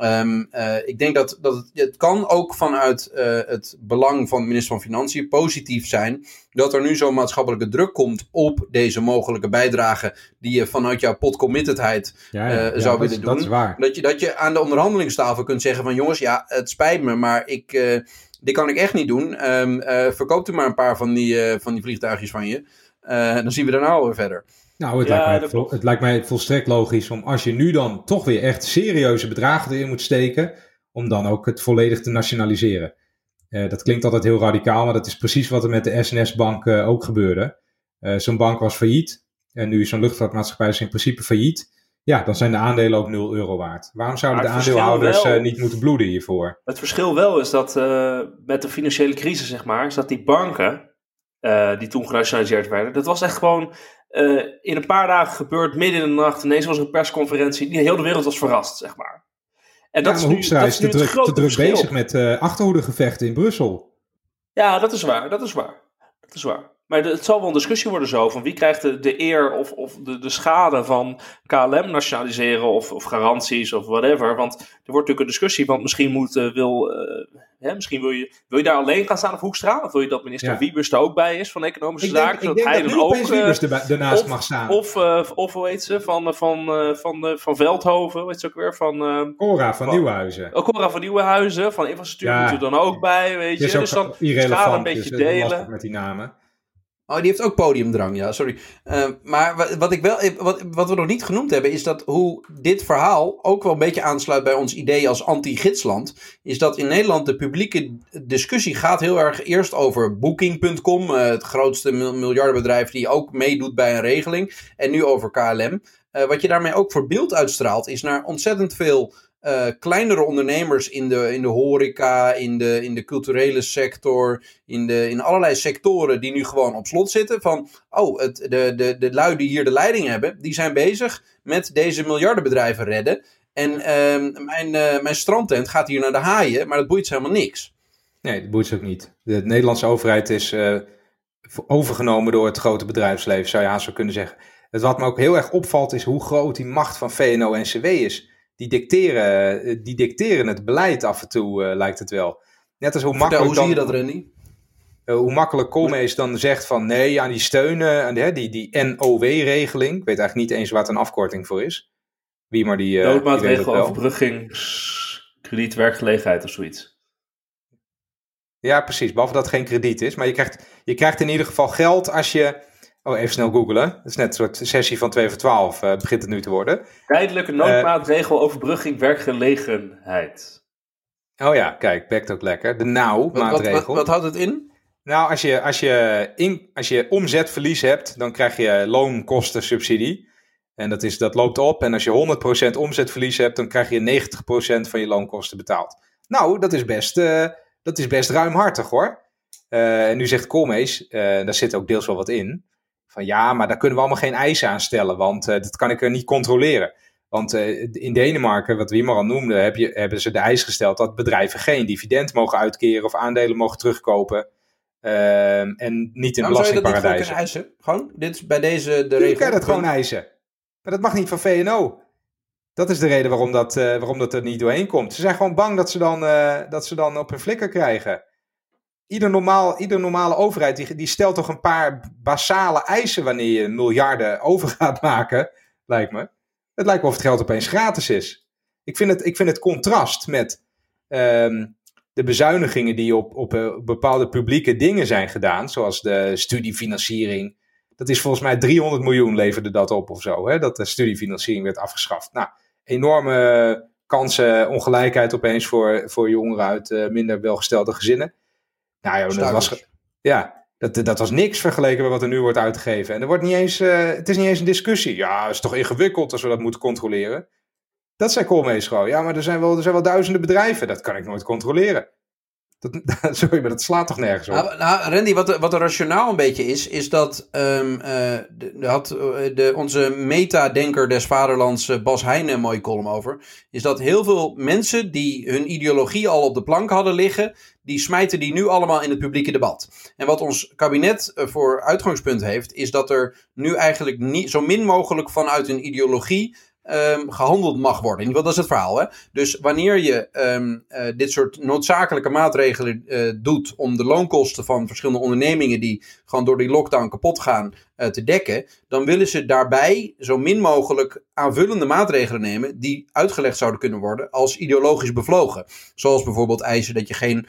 Um, uh, ik denk dat, dat het, het kan ook vanuit uh, het belang van de minister van Financiën positief zijn dat er nu zo'n maatschappelijke druk komt op deze mogelijke bijdrage die je vanuit jouw potcommittedheid ja, ja, uh, ja, zou willen doen. Dat, is waar. dat, je, dat je aan de onderhandelingstafel kunt zeggen van jongens, ja, het spijt me, maar ik, dit kan ik echt niet doen. Um, verkoopt u maar een paar van die, van die vliegtuigjes van je. dan zien we daarna alweer verder. Nou, het, lijkt mij, het lijkt mij volstrekt logisch om als je nu dan toch weer echt serieuze bedragen erin moet steken, om dan ook het volledig te nationaliseren. Uh, dat klinkt altijd heel radicaal, maar dat is precies wat er met de SNS-bank uh, ook gebeurde. Uh, zo'n bank was failliet en nu is zo'n luchtvaartmaatschappij is in principe failliet. Ja, dan zijn de aandelen ook 0 euro waard. Waarom zouden de aandeelhouders wel, niet moeten bloeden hiervoor? Het verschil wel is dat met de financiële crisis, zeg maar, is dat die banken, die toen genationaliseerd werden, dat was echt gewoon uh, in een paar dagen gebeurd, midden in de nacht. Ineens was er een persconferentie. Die heel de wereld was verrast, zeg maar. En dat ja, is nu, dat is, te, druk, te druk bezig met uh, achterhoedegevechten in Brussel. Ja, dat is waar. Dat is waar. Dat is waar. Maar het zal wel een discussie worden zo van wie krijgt de, de eer of, of de, de schade van KLM nationaliseren of, of garanties of whatever. Want er wordt natuurlijk een discussie, want misschien moet, uh, wil, uh, hè, misschien wil je, wil je daar alleen gaan staan op Hoekstra? Of wil je dat minister ja. Wiebers er ook bij is van Economische ik Zaken? Denk, zodat hij dan ook uh, ernaast of, mag staan. Of, of hoe heet ze, van, van, van, van Veldhoven, weet je ook weer, van... Cora van, van Nieuwenhuizen. Oh, Cora van Nieuwenhuizen, van infrastructuur ja. moet er dan ook bij, weet je. Dus dan schade een beetje dus, delen. Met die namen. Oh, die heeft ook podiumdrang, ja, sorry. Uh, maar wat, ik wel, wat, wat we nog niet genoemd hebben, is dat hoe dit verhaal ook wel een beetje aansluit bij ons idee als anti-gidsland. Is dat in Nederland de publieke discussie gaat heel erg eerst over Booking.com, uh, het grootste miljardenbedrijf die ook meedoet bij een regeling. En nu over KLM. Wat je daarmee ook voor beeld uitstraalt, is naar ontzettend veel uh, kleinere ondernemers in de, in de horeca, in de, in de culturele sector, in, de, in allerlei sectoren die nu gewoon op slot zitten. Van, oh, het, de, de, de lui die hier de leiding hebben, die zijn bezig met deze miljardenbedrijven redden. En uh, mijn, uh, mijn strandtent gaat hier naar de haaien, maar dat boeit ze helemaal niks. Nee, dat boeit ze ook niet. De Nederlandse overheid is uh, overgenomen door het grote bedrijfsleven, zou je haast zo kunnen zeggen. Het wat me ook heel erg opvalt is hoe groot die macht van VNO-NCW is die dicteren, eh, die dicteren het beleid af en toe, uh, lijkt het wel. Net als hoe makkelijk. hoe zie je dat, Randy? Uh, hoe makkelijk Koolmees dan zegt van nee, aan die steunen, aan die, die, die NOW-regeling. Ik weet eigenlijk niet eens wat een afkorting voor is. Wie maar die. Uh, Noodmaatregel overbrugging, werkgelegenheid of zoiets. Ja, precies. Behalve dat het geen krediet is. Maar je krijgt, je krijgt in ieder geval geld als je Oh, even snel googlen. Dat is net een soort sessie van 2 voor 12 uh, begint het nu te worden. Tijdelijke noodmaatregel uh, overbrugging werkgelegenheid. Oh ja, kijk, bekt ook lekker. De nou-maatregel. Wat, wat, wat, houdt het in? Nou, als je, als, je in, als je omzetverlies hebt, dan krijg je loonkostensubsidie. En dat, is, dat loopt op. En als je 100% omzetverlies hebt, dan krijg je 90% van je loonkosten betaald. Nou, dat is best, uh, dat is best ruimhartig hoor. Uh, en nu zegt Koolmees, daar zit ook deels wel wat in van ja, maar daar kunnen we allemaal geen eisen aan stellen, want uh, dat kan ik er niet controleren. Want uh, in Denemarken, wat Wimmer al noemde, heb je, hebben ze de eis gesteld dat bedrijven geen dividend mogen uitkeren of aandelen mogen terugkopen. Uh, en niet in belastingparadijzen. Zou je dat niet eisen? Gewoon, dit is bij deze de regel. Je kan dat gewoon eisen. Maar dat mag niet van VNO. Dat is de reden waarom dat, uh, waarom dat er niet doorheen komt. Ze zijn gewoon bang dat ze dan, dat ze dan op hun flikker krijgen ieder, normaal, normale overheid die, die stelt toch een paar basale eisen wanneer je miljarden (laughs) over gaat maken, lijkt me. Het lijkt wel of het geld opeens gratis is. Ik vind het, ik vind het contrast met ehm, de bezuinigingen die op, op uh, bepaalde publieke dingen zijn gedaan, zoals de studiefinanciering. Dat is volgens mij 300 miljoen leverde dat op of zo, hè, dat de studiefinanciering werd afgeschaft. Nou, enorme kansen, ongelijkheid opeens voor, voor jongeren uit uh, minder welgestelde gezinnen. Nou ja, dat was, ja dat, dat was niks vergeleken met wat er nu wordt uitgegeven. En er wordt niet eens, uh, het is niet eens een discussie. Ja, het is toch ingewikkeld als we dat moeten controleren. Dat zei Koolmees gewoon. Ja, maar er zijn, wel, er zijn wel duizenden bedrijven. Dat kan ik nooit controleren. Dat, (laughs) sorry, maar dat slaat toch nergens op? Nou, nou Randy, wat, wat er rationaal een beetje is, is dat um, uh, de, had, uh, de, onze meta-denker des vaderlands Bas Heijnen een mooie column over. Is dat heel veel mensen die hun ideologie al op de plank hadden liggen, die smijten die nu allemaal in het publieke debat. En wat ons kabinet voor uitgangspunt heeft, is dat er nu eigenlijk niet, zo min mogelijk vanuit een ideologie um, gehandeld mag worden. In ieder geval, dat is het verhaal. Hè? Dus wanneer je um, uh, dit soort noodzakelijke maatregelen uh, doet om de loonkosten van verschillende ondernemingen die gewoon door die lockdown kapot gaan te dekken, dan willen ze daarbij zo min mogelijk aanvullende maatregelen nemen die uitgelegd zouden kunnen worden als ideologisch bevlogen. Zoals bijvoorbeeld eisen dat je geen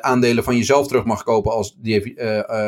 aandelen van jezelf terug mag kopen als,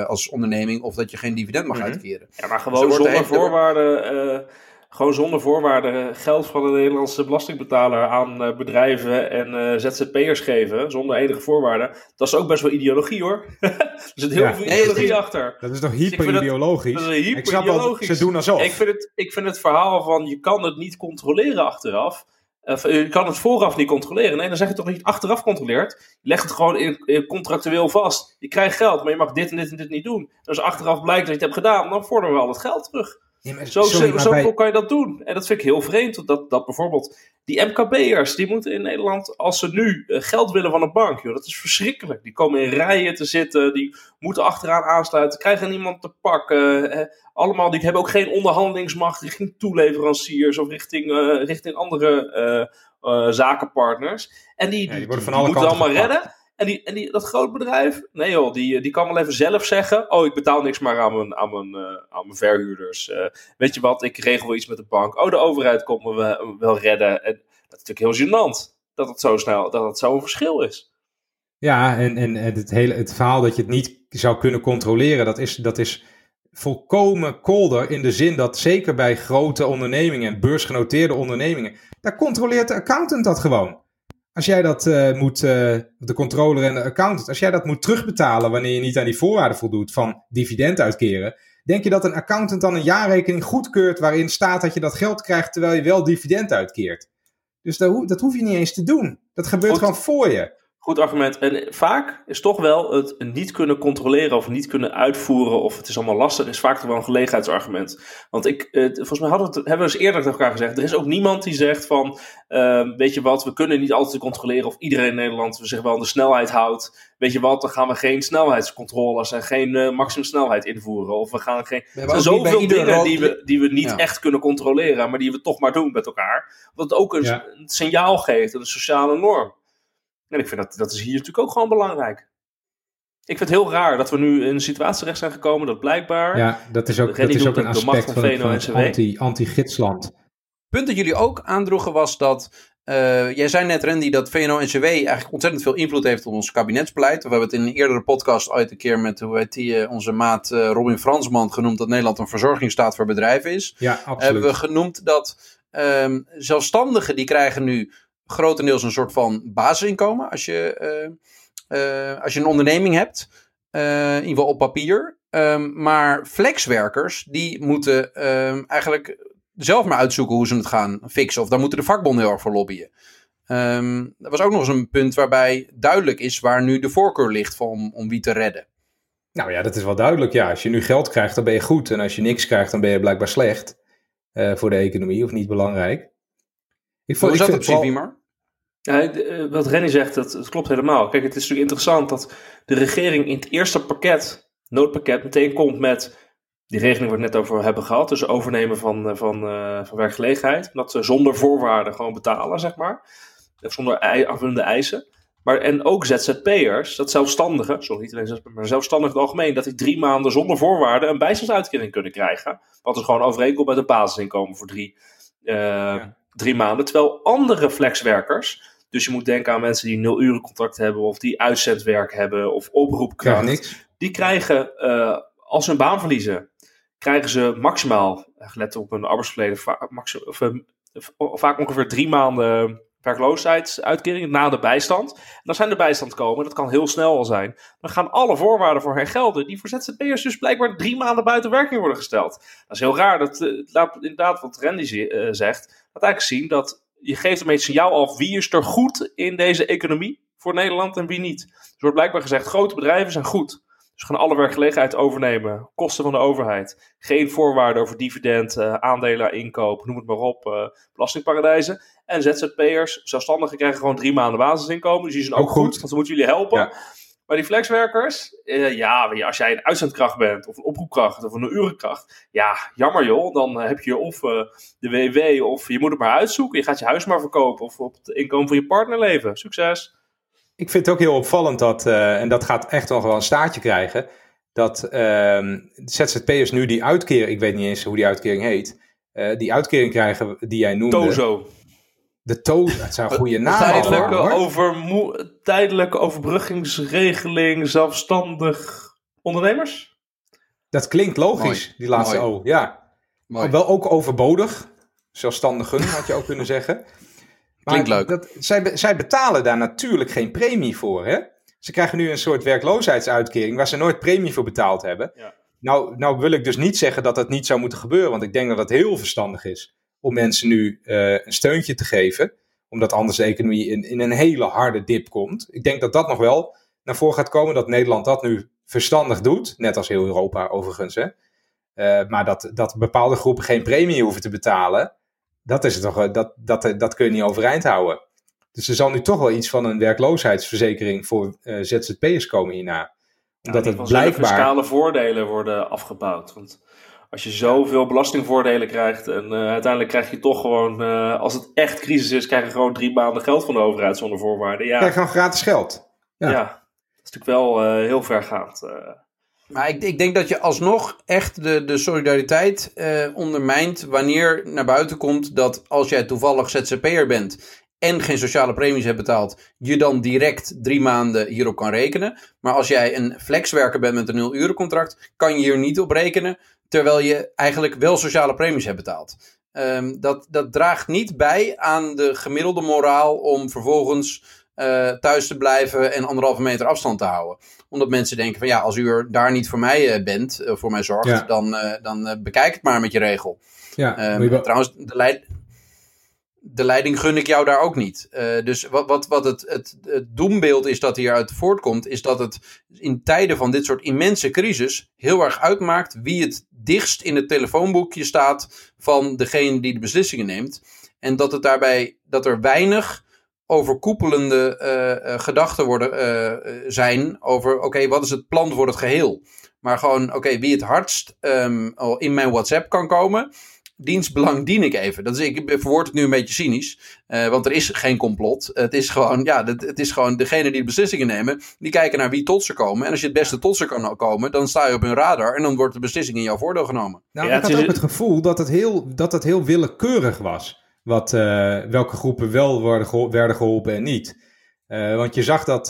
als onderneming of dat je geen dividend mag mm -hmm. uitkeren. Ja, maar gewoon dus zonder voorwaarden gewoon zonder voorwaarden geld van de Nederlandse belastingbetaler aan bedrijven en ZZP'ers geven, zonder enige voorwaarden, dat is ook best wel ideologie hoor. (laughs) er zit heel ja. veel ideologie nee, achter. Dat is toch hyper-ideologisch? Dat, dat is hyper Ze doen alsof. Ik vind, het, ik vind het verhaal van je kan het niet controleren achteraf. Uh, je kan het vooraf niet controleren. Nee, dan zeg je toch niet achteraf controleert. Je legt het gewoon in, contractueel vast. Je krijgt geld, maar je mag dit en dit en dit niet doen. En als achteraf blijkt dat je het hebt gedaan, dan vorderen we al het geld terug zo sorry, zo kan je dat doen. En dat vind ik heel vreemd. Dat, dat bijvoorbeeld die MKB'ers, die moeten in Nederland, als ze nu eh, geld willen van een bank, joh, dat is verschrikkelijk. Die komen in rijen te zitten, die moeten achteraan aansluiten, krijgen niemand te pakken. Eh, allemaal, die hebben ook geen onderhandelingsmacht richting toeleveranciers of richting, uh, richting andere uh, zakenpartners. En die, die, worden van alle moeten allemaal redden. En, die, en die, dat groot bedrijf, nee joh, die, die kan wel even zelf zeggen: Oh, ik betaal niks maar aan mijn, aan mijn, uh, aan mijn verhuurders. Uh, weet je wat, ik regel iets met de bank. Oh, de overheid komt me wel, redden. En dat is natuurlijk heel gênant dat het zo snel, dat het zo'n verschil is. Ja, en, en het, hele, het verhaal dat je het niet zou kunnen controleren, dat is, dat is volkomen kolder in de zin dat zeker bij grote ondernemingen en beursgenoteerde ondernemingen, daar controleert de accountant dat gewoon. Als jij dat uh, moet, uh, de controller en de accountant, als jij dat moet terugbetalen wanneer je niet aan die voorwaarden voldoet van dividend uitkeren, denk je dat een accountant dan een jaarrekening goedkeurt waarin staat dat je dat geld krijgt terwijl je wel dividend uitkeert? Dus dat, dat hoef je niet eens te doen. Dat gebeurt gewoon voor je. Goed argument. En vaak is toch wel het niet kunnen controleren of niet kunnen uitvoeren of het is allemaal lastig, is vaak toch wel een gelegenheidsargument. Want ik, eh, volgens mij hadden we het, hebben we eens eerder tegen elkaar gezegd, er is ook niemand die zegt van, uh, weet je wat, we kunnen niet altijd controleren of iedereen in Nederland zich wel aan de snelheid houdt. Weet je wat, dan gaan we geen snelheidscontroles en geen uh, maximum snelheid invoeren. Of we gaan geen... Er zijn zoveel dingen die we, die we niet echt kunnen controleren, maar die we toch maar doen met elkaar. Wat het ook een, een signaal geeft, een sociale norm. En ik vind dat, dat is hier natuurlijk ook gewoon belangrijk. Ik vind het heel raar dat we nu in een situatie terecht zijn gekomen dat blijkbaar... Ja, dat is ook, dat is ook een aspect van, van, van het anti-gidsland. punt dat jullie ook aandroegen was dat... Uh, jij zei net, Randy, dat VNO-NCW eigenlijk ontzettend veel invloed heeft op ons kabinetsbeleid. We hebben het in een eerdere podcast ooit een keer met hoe heet die, uh, onze maat uh, Robin Fransman genoemd dat Nederland een verzorgingsstaat voor bedrijven is. Ja, absoluut. Hebben we genoemd dat um, zelfstandigen die krijgen nu grotendeels een soort van basisinkomen als je, uh, uh, als je een onderneming hebt. Uh, in ieder geval op papier. Um, maar flexwerkers, die moeten um, eigenlijk zelf maar uitzoeken hoe ze het gaan fixen. Of daar moeten de vakbonden heel erg voor lobbyen. Um, dat was ook nog eens een punt waarbij duidelijk is waar nu de voorkeur ligt om, om wie te redden. Nou ja, dat is wel duidelijk. Ja, als je nu geld krijgt, dan ben je goed. En als je niks krijgt, dan ben je blijkbaar slecht uh, voor de economie of niet belangrijk. Ik vond, Hoe het precies, Wimar? Ja, eh, wat Renny zegt, dat, dat, klopt helemaal. Kijk, het is natuurlijk interessant dat de regering in het eerste pakket, noodpakket, meteen komt met die regeling waar we het net over hebben gehad. Dus overnemen van, eh, van, uh, van werkgelegenheid. Dat ze zonder voorwaarden gewoon betalen, zeg maar. Zonder aanvullende eisen. Maar, en ook ZZP'ers, dat zelfstandigen, sorry niet alleen ZZP'ers, maar zelfstandigen in het algemeen, dat die drie maanden zonder voorwaarden een bijstandsuitkering kunnen krijgen. Wat is gewoon overeenkomt met een basisinkomen voor drie, uh, ja. drie maanden. Terwijl andere flexwerkers, dus je moet denken aan mensen die nul uren contract hebben, of die uitzendwerk hebben, of oproepkracht. Die krijgen, uh, als ze een baan verliezen, krijgen ze maximaal, gelet op hun arbeidsverleden, va of, vaak ongeveer drie maanden werkloosheidsuitkering na de bijstand. En dan zijn de bijstand komen, dat kan heel snel al zijn. Dan gaan alle voorwaarden voor hen gelden, die voor ZZP'ers dus blijkbaar drie maanden buiten werking worden gesteld. Dat is heel raar. Dat uh, laat inderdaad wat Randy uh, zegt. Laat eigenlijk zien dat je geeft ermee het signaal af wie is er goed in deze economie voor Nederland en wie niet. Er wordt blijkbaar gezegd, grote bedrijven zijn goed. Dus gaan alle werkgelegenheid overnemen, kosten van de overheid. Geen voorwaarden over dividend, uh, aandelen, inkoop, noem het maar op, uh, belastingparadijzen. En ZZP'ers, zelfstandigen krijgen gewoon drie maanden basisinkomen. Dus die zijn ook, ook goed, want ze moeten jullie helpen. Ja. Maar die flexwerkers, uh, ja, als jij een uitzendkracht bent, of een oproepkracht, of een urenkracht, ja, jammer joh. Dan heb je of uh, de WW, of je moet het maar uitzoeken. Je gaat je huis maar verkopen, of op het inkomen van je partner leven. Succes! Ik vind het ook heel opvallend dat, uh, en dat gaat echt nog wel een staartje krijgen, dat uh, ZZP'ers nu die uitkering, ik weet niet eens hoe die uitkering heet, die uitkering krijgen die jij noemde. Tozo. De toon, dat zijn goede naam. Tijdelijke, over, tijdelijke overbruggingsregeling zelfstandig ondernemers? Dat klinkt logisch, Mooi. die laatste Mooi. O. Ja. Mooi. Wel ook overbodig. Zelfstandigen had je ook kunnen zeggen. Maar klinkt leuk. Dat, zij, zij betalen daar natuurlijk geen premie voor. Hè? Ze krijgen nu een soort werkloosheidsuitkering waar ze nooit premie voor betaald hebben. Ja. Nou, nou wil ik dus niet zeggen dat dat niet zou moeten gebeuren, want ik denk dat dat heel verstandig is om mensen nu uh, een steuntje te geven. Omdat anders de economie in, in een hele harde dip komt. Ik denk dat dat nog wel naar voren gaat komen. Dat Nederland dat nu verstandig doet. Net als heel Europa overigens. Hè. Uh, maar dat, dat bepaalde groepen geen premie hoeven te betalen. Dat, is toch, dat, dat, dat kun je niet overeind houden. Dus er zal nu toch wel iets van een werkloosheidsverzekering voor uh, ZZP'ers komen hierna. Omdat ja, het blijkbaar... fiscale voordelen worden afgebouwd. Want als je zoveel belastingvoordelen krijgt en uh, uiteindelijk krijg je toch gewoon, uh, als het echt crisis is, krijg je gewoon drie maanden geld van de overheid zonder voorwaarden. Ja, krijg gewoon gratis geld. Ja, ja dat is natuurlijk wel uh, heel vergaand. Maar ik, ik, denk dat je alsnog echt de, de solidariteit ondermijnt wanneer naar buiten komt dat als jij toevallig ZZP'er bent en geen sociale premies hebt betaald, je dan direct drie maanden hierop kan rekenen. Maar als jij een flexwerker bent met een nul uren contract, kan je hier niet op rekenen, terwijl je eigenlijk wel sociale premies hebt betaald. Um, dat, dat draagt niet bij aan de gemiddelde moraal om vervolgens uh, thuis te blijven en anderhalve meter afstand te houden. Omdat mensen denken van ja, als u er daar niet voor mij uh, bent, uh, voor mij zorgt, ja. dan, dan bekijk het maar met je regel. Ja, um, je trouwens, de leid... de leiding gun ik jou daar ook niet. Uh, dus wat, wat, wat het, het, doembeeld is dat hieruit voortkomt, is dat het in tijden van dit soort immense crisis heel erg uitmaakt wie het dichtst in het telefoonboekje staat van degene die de beslissingen neemt. En dat het daarbij dat er weinig overkoepelende uh, uh, gedachten worden, zijn over oké, wat is het plan voor het geheel? Maar gewoon, oké, wie het hardst um, in mijn WhatsApp kan komen dienstbelang dien ik even. Dat is, ik verwoord het nu een beetje cynisch, uh, want er is geen complot. Het is gewoon, ja, het, het, is gewoon degene die de beslissingen nemen, die kijken naar wie tot ze komen. En als je het beste tot ze kan komen, dan sta je op hun radar en dan wordt de beslissing in jouw voordeel genomen. Nou, ik had ook het gevoel dat het heel, dat het heel willekeurig was. Wat, uh, welke groepen wel worden werden geholpen en niet. Uh, want je zag dat,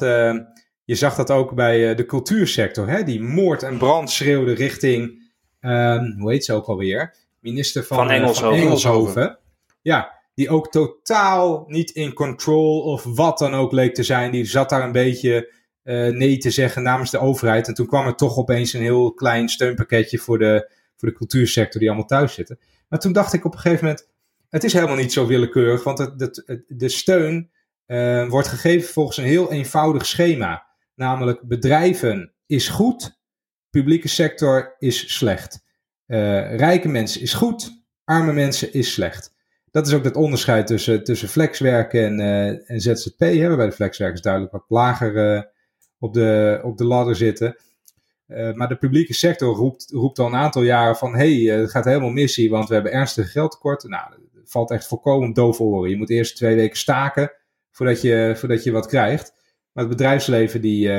je zag dat ook bij de cultuursector. Hè? Die moord en brand schreeuwde richting, ehm, hoe heet ze ook alweer? Minister van, van, eh, Engelshoven. van Engelshoven. Ja, die ook totaal niet in control of wat dan ook leek te zijn. Die zat daar een beetje uh, nee te zeggen namens de overheid. En toen kwam er toch opeens een heel klein steunpakketje voor de, voor de cultuursector die allemaal thuis zitten. Maar toen dacht ik op een gegeven moment, het is helemaal niet zo willekeurig, want het, het, de steun uh, wordt gegeven volgens een heel eenvoudig schema. Namelijk bedrijven is goed, publieke sector is slecht. Uh, rijke mensen is goed, arme mensen is slecht. Dat is ook het onderscheid tussen, tussen flexwerken en, uh, en ZZP. Hè, waarbij de flexwerkers duidelijk wat lager uh, op, de, op de ladder zitten. maar de publieke sector roept, roept al een aantal jaren van... hé, hey, het gaat helemaal missie, want we hebben ernstige geldtekorten. Nou, dat valt echt volkomen doof oren. Je moet eerst twee weken staken voordat je, voordat je wat krijgt. Maar het bedrijfsleven, die,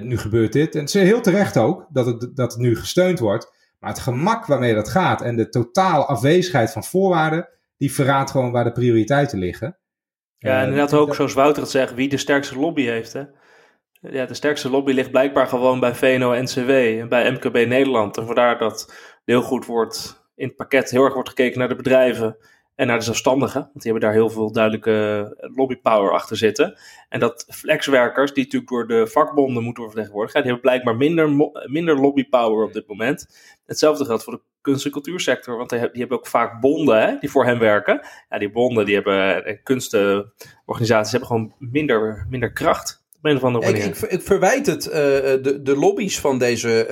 nu gebeurt dit. En het is heel terecht ook dat het, dat het nu gesteund wordt... Maar het gemak waarmee dat gaat en de totale afwezigheid van voorwaarden, die verraadt gewoon waar de prioriteiten liggen. Ja, en inderdaad ook, zoals Wouter het zegt, wie de sterkste lobby heeft. Hè? Ja, de sterkste lobby ligt blijkbaar gewoon bij VNO-NCW en bij MKB Nederland. En vandaar dat heel goed wordt in het pakket heel erg wordt gekeken naar de bedrijven en naar de zelfstandigen. Want die hebben daar heel veel duidelijke lobbypower achter zitten. En dat flexwerkers, die natuurlijk door de vakbonden moeten worden vertegenwoordigd, die hebben blijkbaar minder, minder lobbypower op dit moment. Hetzelfde geldt voor de kunst- en cultuursector, want die hebben ook vaak bonden hè, die voor hen werken. Ja, die bonden die hebben, en kunstorganisaties hebben gewoon minder, minder kracht. Op een of andere manier. Ik, ik, ik verwijt het, uh, de, de lobby's van deze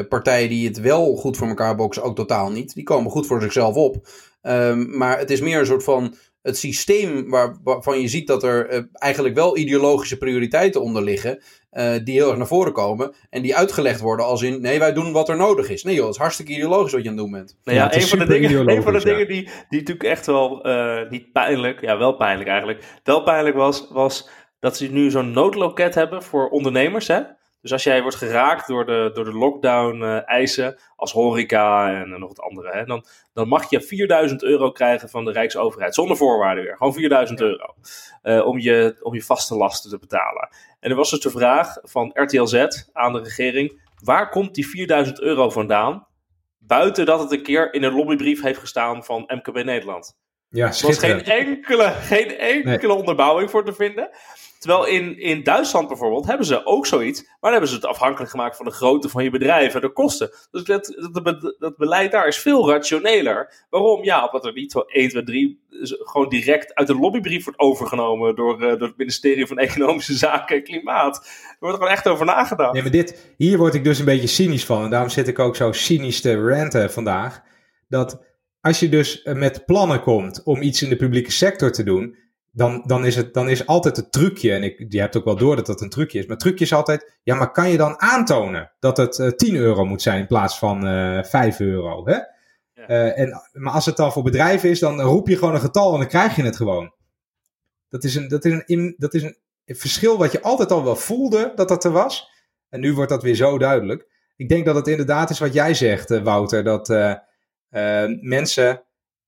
uh, partijen die het wel goed voor elkaar boksen, ook totaal niet. Die komen goed voor zichzelf op. Um, maar het is meer een soort van het systeem waar, waarvan je ziet dat er uh, eigenlijk wel ideologische prioriteiten onder liggen. Uh, die heel erg naar voren komen. En die uitgelegd worden als in: nee, wij doen wat er nodig is. Nee, joh, het is hartstikke ideologisch wat je aan het doen bent. Nou ja, ja een, van de dingen, (laughs) een van de dingen die, die natuurlijk echt wel uh, niet pijnlijk, ja, wel pijnlijk eigenlijk, wel pijnlijk was, was dat ze nu zo'n noodloket hebben voor ondernemers. Hè? Dus als jij wordt geraakt door de, door de lockdown-eisen uh, als horeca en uh, nog het andere, hè, dan, dan mag je 4000 euro krijgen van de Rijksoverheid. Zonder voorwaarden weer. Gewoon 4000 euro. Uh, om, je, om je vaste lasten te betalen. En er was dus de vraag van RTL Z aan de regering: waar komt die 4000 euro vandaan? Buiten dat het een keer in een lobbybrief heeft gestaan van MKB Nederland. Ja, er was geen enkele, geen enkele nee. onderbouwing voor te vinden. Terwijl in, in Duitsland bijvoorbeeld hebben ze ook zoiets. Maar dan hebben ze het afhankelijk gemaakt van de grootte van je bedrijf en de kosten. Dus dat, dat, beleid daar is veel rationeler. Waarom? Ja, omdat er niet zo 1, 2, 3 gewoon direct uit de lobbybrief wordt overgenomen door, uh, door het ministerie van Economische Zaken en Klimaat. Er wordt er gewoon echt over nagedacht. Nee, maar dit, hier word ik dus een beetje cynisch van. En daarom zit ik ook zo cynisch te ranten vandaag. Dat als je dus met plannen komt om iets in de publieke sector te doen dan, dan, is het, dan is altijd het trucje, en ik, je hebt ook wel door dat dat een trucje is, maar het trucje is altijd, ja, maar kan je dan aantonen dat het uh, 10 euro moet zijn in plaats van uh, 5 euro? Hè? Ja. Uh, en, maar als het dan voor bedrijven is, dan roep je gewoon een getal en dan krijg je het gewoon. Dat is een, dat is een, dat is een verschil wat je altijd al wel voelde dat dat er was. En nu wordt dat weer zo duidelijk. Ik denk dat het inderdaad is wat jij zegt, Wouter, dat mensen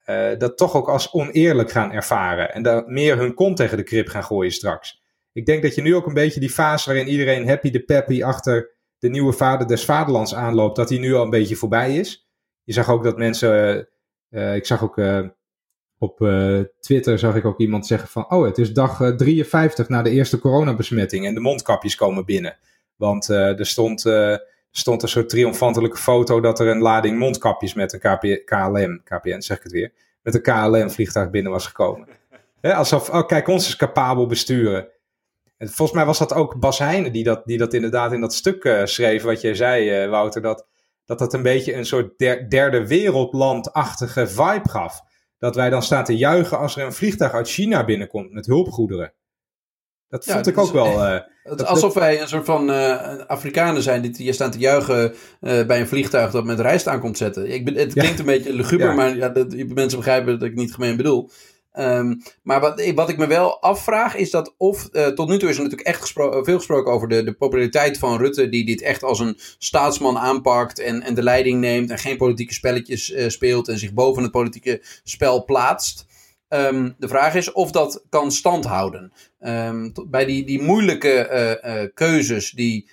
uh, dat toch ook als oneerlijk gaan ervaren. En daar meer hun kont tegen de krip gaan gooien straks. Ik denk dat je nu ook een beetje die fase waarin iedereen happy de peppy achter de nieuwe vader des vaderlands aanloopt, dat die nu al een beetje voorbij is. Je zag ook dat mensen, uh, ik zag ook op Twitter zag ik ook iemand zeggen van, oh het is dag 53 na de eerste coronabesmetting en de mondkapjes komen binnen. Want er stond stond een soort triomfantelijke foto dat er een lading mondkapjes met een KP, KLM, KPN zeg ik het weer, met een KLM-vliegtuig binnen was gekomen. alsof, oh, kijk, ons is capabel besturen. En volgens mij was dat ook Bas Heijnen die dat, die dat inderdaad in dat stuk uh, schreef, wat je zei, uh, Wouter, dat, dat dat een beetje een soort derde wereldlandachtige vibe gaf. Dat wij dan staan te juichen als er een vliegtuig uit China binnenkomt met hulpgoederen. Dat vond ik ook wel. Uh, is alsof wij een soort van Afrikanen zijn die hier staan te juichen bij een vliegtuig dat met rijst aan komt zetten. Ik ben, het klinkt een beetje luguber, maar ja, dat, mensen begrijpen dat ik niet gemeen bedoel. Ehm, maar wat, wat ik me wel afvraag is dat of, uh, tot nu toe is er natuurlijk echt gespro veel gesproken over de, de populariteit van Rutte, die dit echt als een staatsman aanpakt en, en de leiding neemt en geen politieke spelletjes uh, speelt en zich boven het politieke spel plaatst. Um, de vraag is of dat kan standhouden. Um, bij die, die moeilijke uh, keuzes die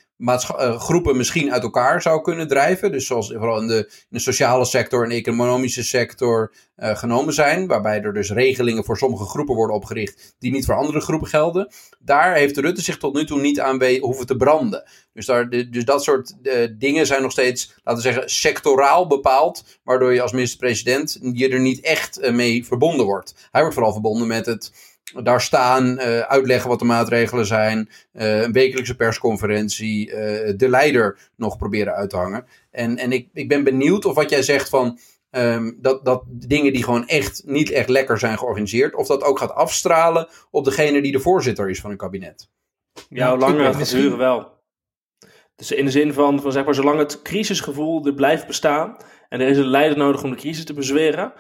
groepen misschien uit elkaar zou kunnen drijven. Dus zoals vooral in de, in de sociale sector en economische sector uh, genomen zijn. Waarbij er dus regelingen voor sommige groepen worden opgericht die niet voor andere groepen gelden. Daar heeft Rutte zich tot nu toe niet aan hoeven te branden. Dus, daar, dus dat soort uh, dingen zijn nog steeds, laten we zeggen, sectoraal bepaald. Waardoor je als minister-president je er niet echt mee verbonden wordt. Hij wordt vooral verbonden met het daar staan, uh, uitleggen wat de maatregelen zijn, uh, een wekelijkse persconferentie, uh, de leider nog proberen uit te hangen. En, en ik, ik ben benieuwd of wat jij zegt van um, dat, dat dingen die gewoon echt niet echt lekker zijn georganiseerd, of dat ook gaat afstralen op degene die de voorzitter is van een kabinet. Ja, hoe langer het gaat duren wel. Dus in de zin van, van zeg maar, zolang het crisisgevoel er blijft bestaan en er is een leider nodig om de crisis te bezweren,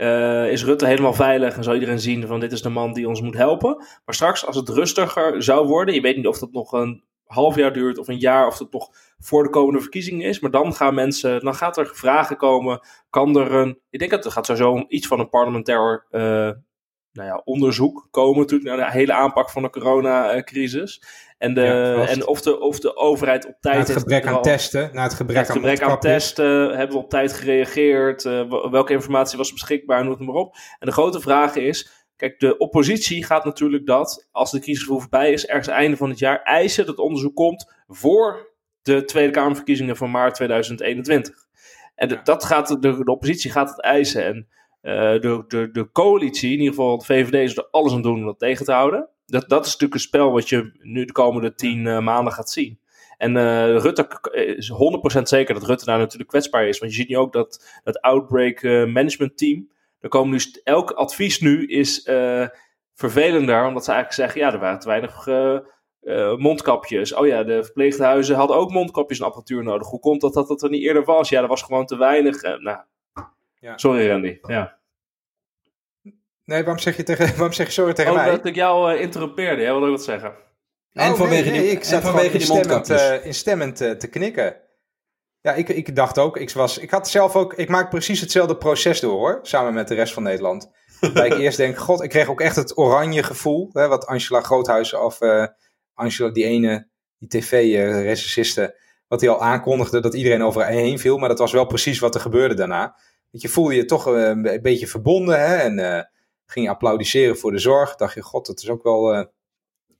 uh, is Rutte helemaal veilig en zal iedereen zien van dit is de man die ons moet helpen. Maar straks, als het rustiger zou worden, je weet niet of dat nog een half jaar duurt of een jaar, of dat nog voor de komende verkiezingen is. Maar dan gaan mensen, dan gaat er vragen komen. Kan er een, ik denk dat er gaat sowieso iets van een parlementair uh, nou ja, onderzoek komen natuurlijk naar de hele aanpak van de coronacrisis. En, de, en of, de, of de overheid op tijd... Na het gebrek aan testen, na het gebrek, het gebrek aan, testen, hebben we op tijd gereageerd, uh, welke informatie was beschikbaar, noem het maar op. En de grote vraag is, kijk, de oppositie gaat natuurlijk dat, als de crisis voorbij is, ergens einde van het jaar eisen dat onderzoek komt voor de Tweede Kamerverkiezingen van maart 2021. En dat gaat, de, de oppositie gaat het eisen en... Uh, de, de, de coalitie, in ieder geval de VVD, is er alles aan doen om dat tegen te houden dat, dat is natuurlijk een spel wat je nu de komende tien uh, maanden gaat zien. En uh, Rutte is 100% zeker dat Rutte daar natuurlijk kwetsbaar is. Want je ziet nu ook dat dat Outbreak uh, Management Team. Er komen nu elk advies nu is vervelender, omdat ze eigenlijk zeggen: ja, er waren te weinig mondkapjes. Oh ja, de verpleeghuizen hadden ook mondkapjes en apparatuur nodig. Hoe komt dat dat, dat er niet eerder was? Ja, er was gewoon te weinig. nou, ja. Sorry, Randy. Ja. Nee, waarom zeg je, tegen, (laughs) waarom zeg je sorry tegen oh, mij? dat ik jou uh, interrumpeerde. Jij wilde ook wat zeggen. En oh, vanwege die, ik zat vanwege die instemmend, uh, instemmend uh, te knikken. Ja, ik, ik dacht ook, ik, was, ik had zelf ook, ik maak precies hetzelfde proces door hoor, samen met de rest van Nederland. (laughs) Waarbij ik eerst denk, god, ik kreeg ook echt het oranje gevoel, hè, wat Angela Groothuizen of uh, Angela, die ene, die tv-recessiste, wat hij al aankondigde dat iedereen over heen viel, maar dat was wel precies wat er gebeurde daarna. Want je voelde je toch een beetje verbonden hè, en ging je applaudisseren voor de zorg. Dacht je, god, het is ook wel, uh,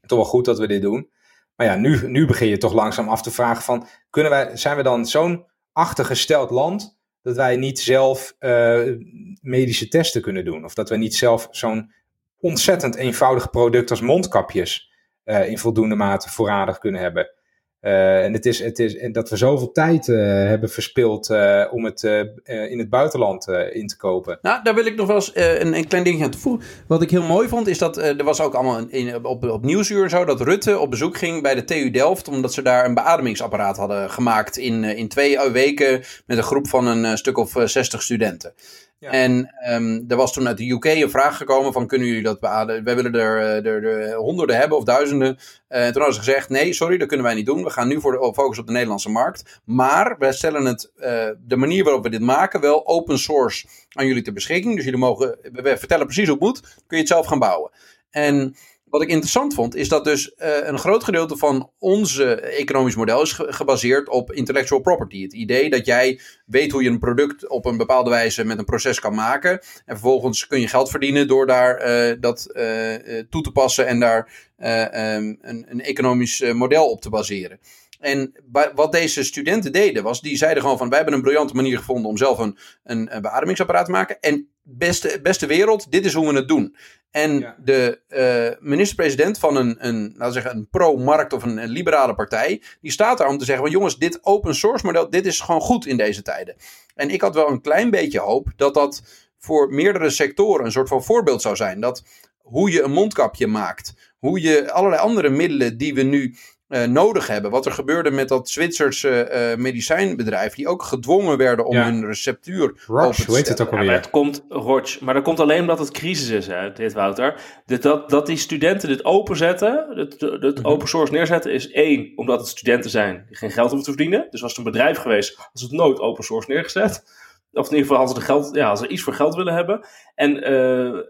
toch wel goed dat we dit doen. Maar ja, nu, nu begin je toch langzaam af te vragen van, kunnen wij, zijn we dan zo'n achtergesteld land dat wij niet zelf uh, medische testen kunnen doen? Of dat we niet zelf zo'n ontzettend eenvoudig product als mondkapjes uh, in voldoende mate voorradig kunnen hebben? Uh, en het is, het is en dat we zoveel tijd uh, hebben verspild uh, om het in het buitenland in te kopen. Nou, daar wil ik nog wel eens een, een, klein dingetje aan toevoegen. Wat ik heel mooi vond, is dat er was ook allemaal in, op, op Nieuwsuur zo, dat Rutte op bezoek ging bij de TU Delft, omdat ze daar een beademingsapparaat hadden gemaakt in, in twee weken met een groep van een stuk of zestig studenten. En um, er was toen uit de UK een vraag gekomen van kunnen jullie dat beademen? Wij willen er, eh, er, er, honderden hebben of duizenden. Uh, en toen hadden ze gezegd nee, sorry, dat kunnen wij niet doen. We gaan nu voor de focus op de Nederlandse markt. Maar wij stellen het, uh, de manier waarop we dit maken wel open source aan jullie ter beschikking. Dus jullie mogen, we vertellen precies hoe het moet. Kun je het zelf gaan bouwen. En wat ik interessant vond, is dat dus uh, een groot gedeelte van onze economisch model is gebaseerd op intellectual property. Het idee dat jij weet hoe je een product op een bepaalde wijze met een proces kan maken. En vervolgens kun je geld verdienen door daar uh, dat uh, toe te passen en daar um, een, een, economisch model op te baseren. En wat deze studenten deden was, die zeiden gewoon van wij hebben een briljante manier gevonden om zelf een, een, een beademingsapparaat te maken. En beste, beste wereld, dit is hoe we het doen. En de uh, minister-president van een, een, laten we zeggen, een pro-markt of een, een, liberale partij, die staat daar om te zeggen: van jongens, dit open source model, dit is gewoon goed in deze tijden. En ik had wel een klein beetje hoop dat dat voor meerdere sectoren een soort van voorbeeld zou zijn. Dat hoe je een mondkapje maakt, hoe je allerlei andere middelen die we nu uh, nodig hebben. Wat er gebeurde met dat Zwitserse uh, medicijnbedrijf, die ook gedwongen werden om hun receptuur Roche, te hoe heet het ook alweer? Ja, maar het komt, Roche, maar dat komt alleen omdat het crisis is, hè, dit Wouter. Dat, dat, dat die studenten dit openzetten, het, het mhm. open source neerzetten, is één, omdat het studenten zijn die geen geld hoeven te verdienen. Dus als het een bedrijf geweest, als het nooit open source neergezet. Of in ieder geval als ze, de geld, ja, als ze iets voor geld willen hebben. En uh,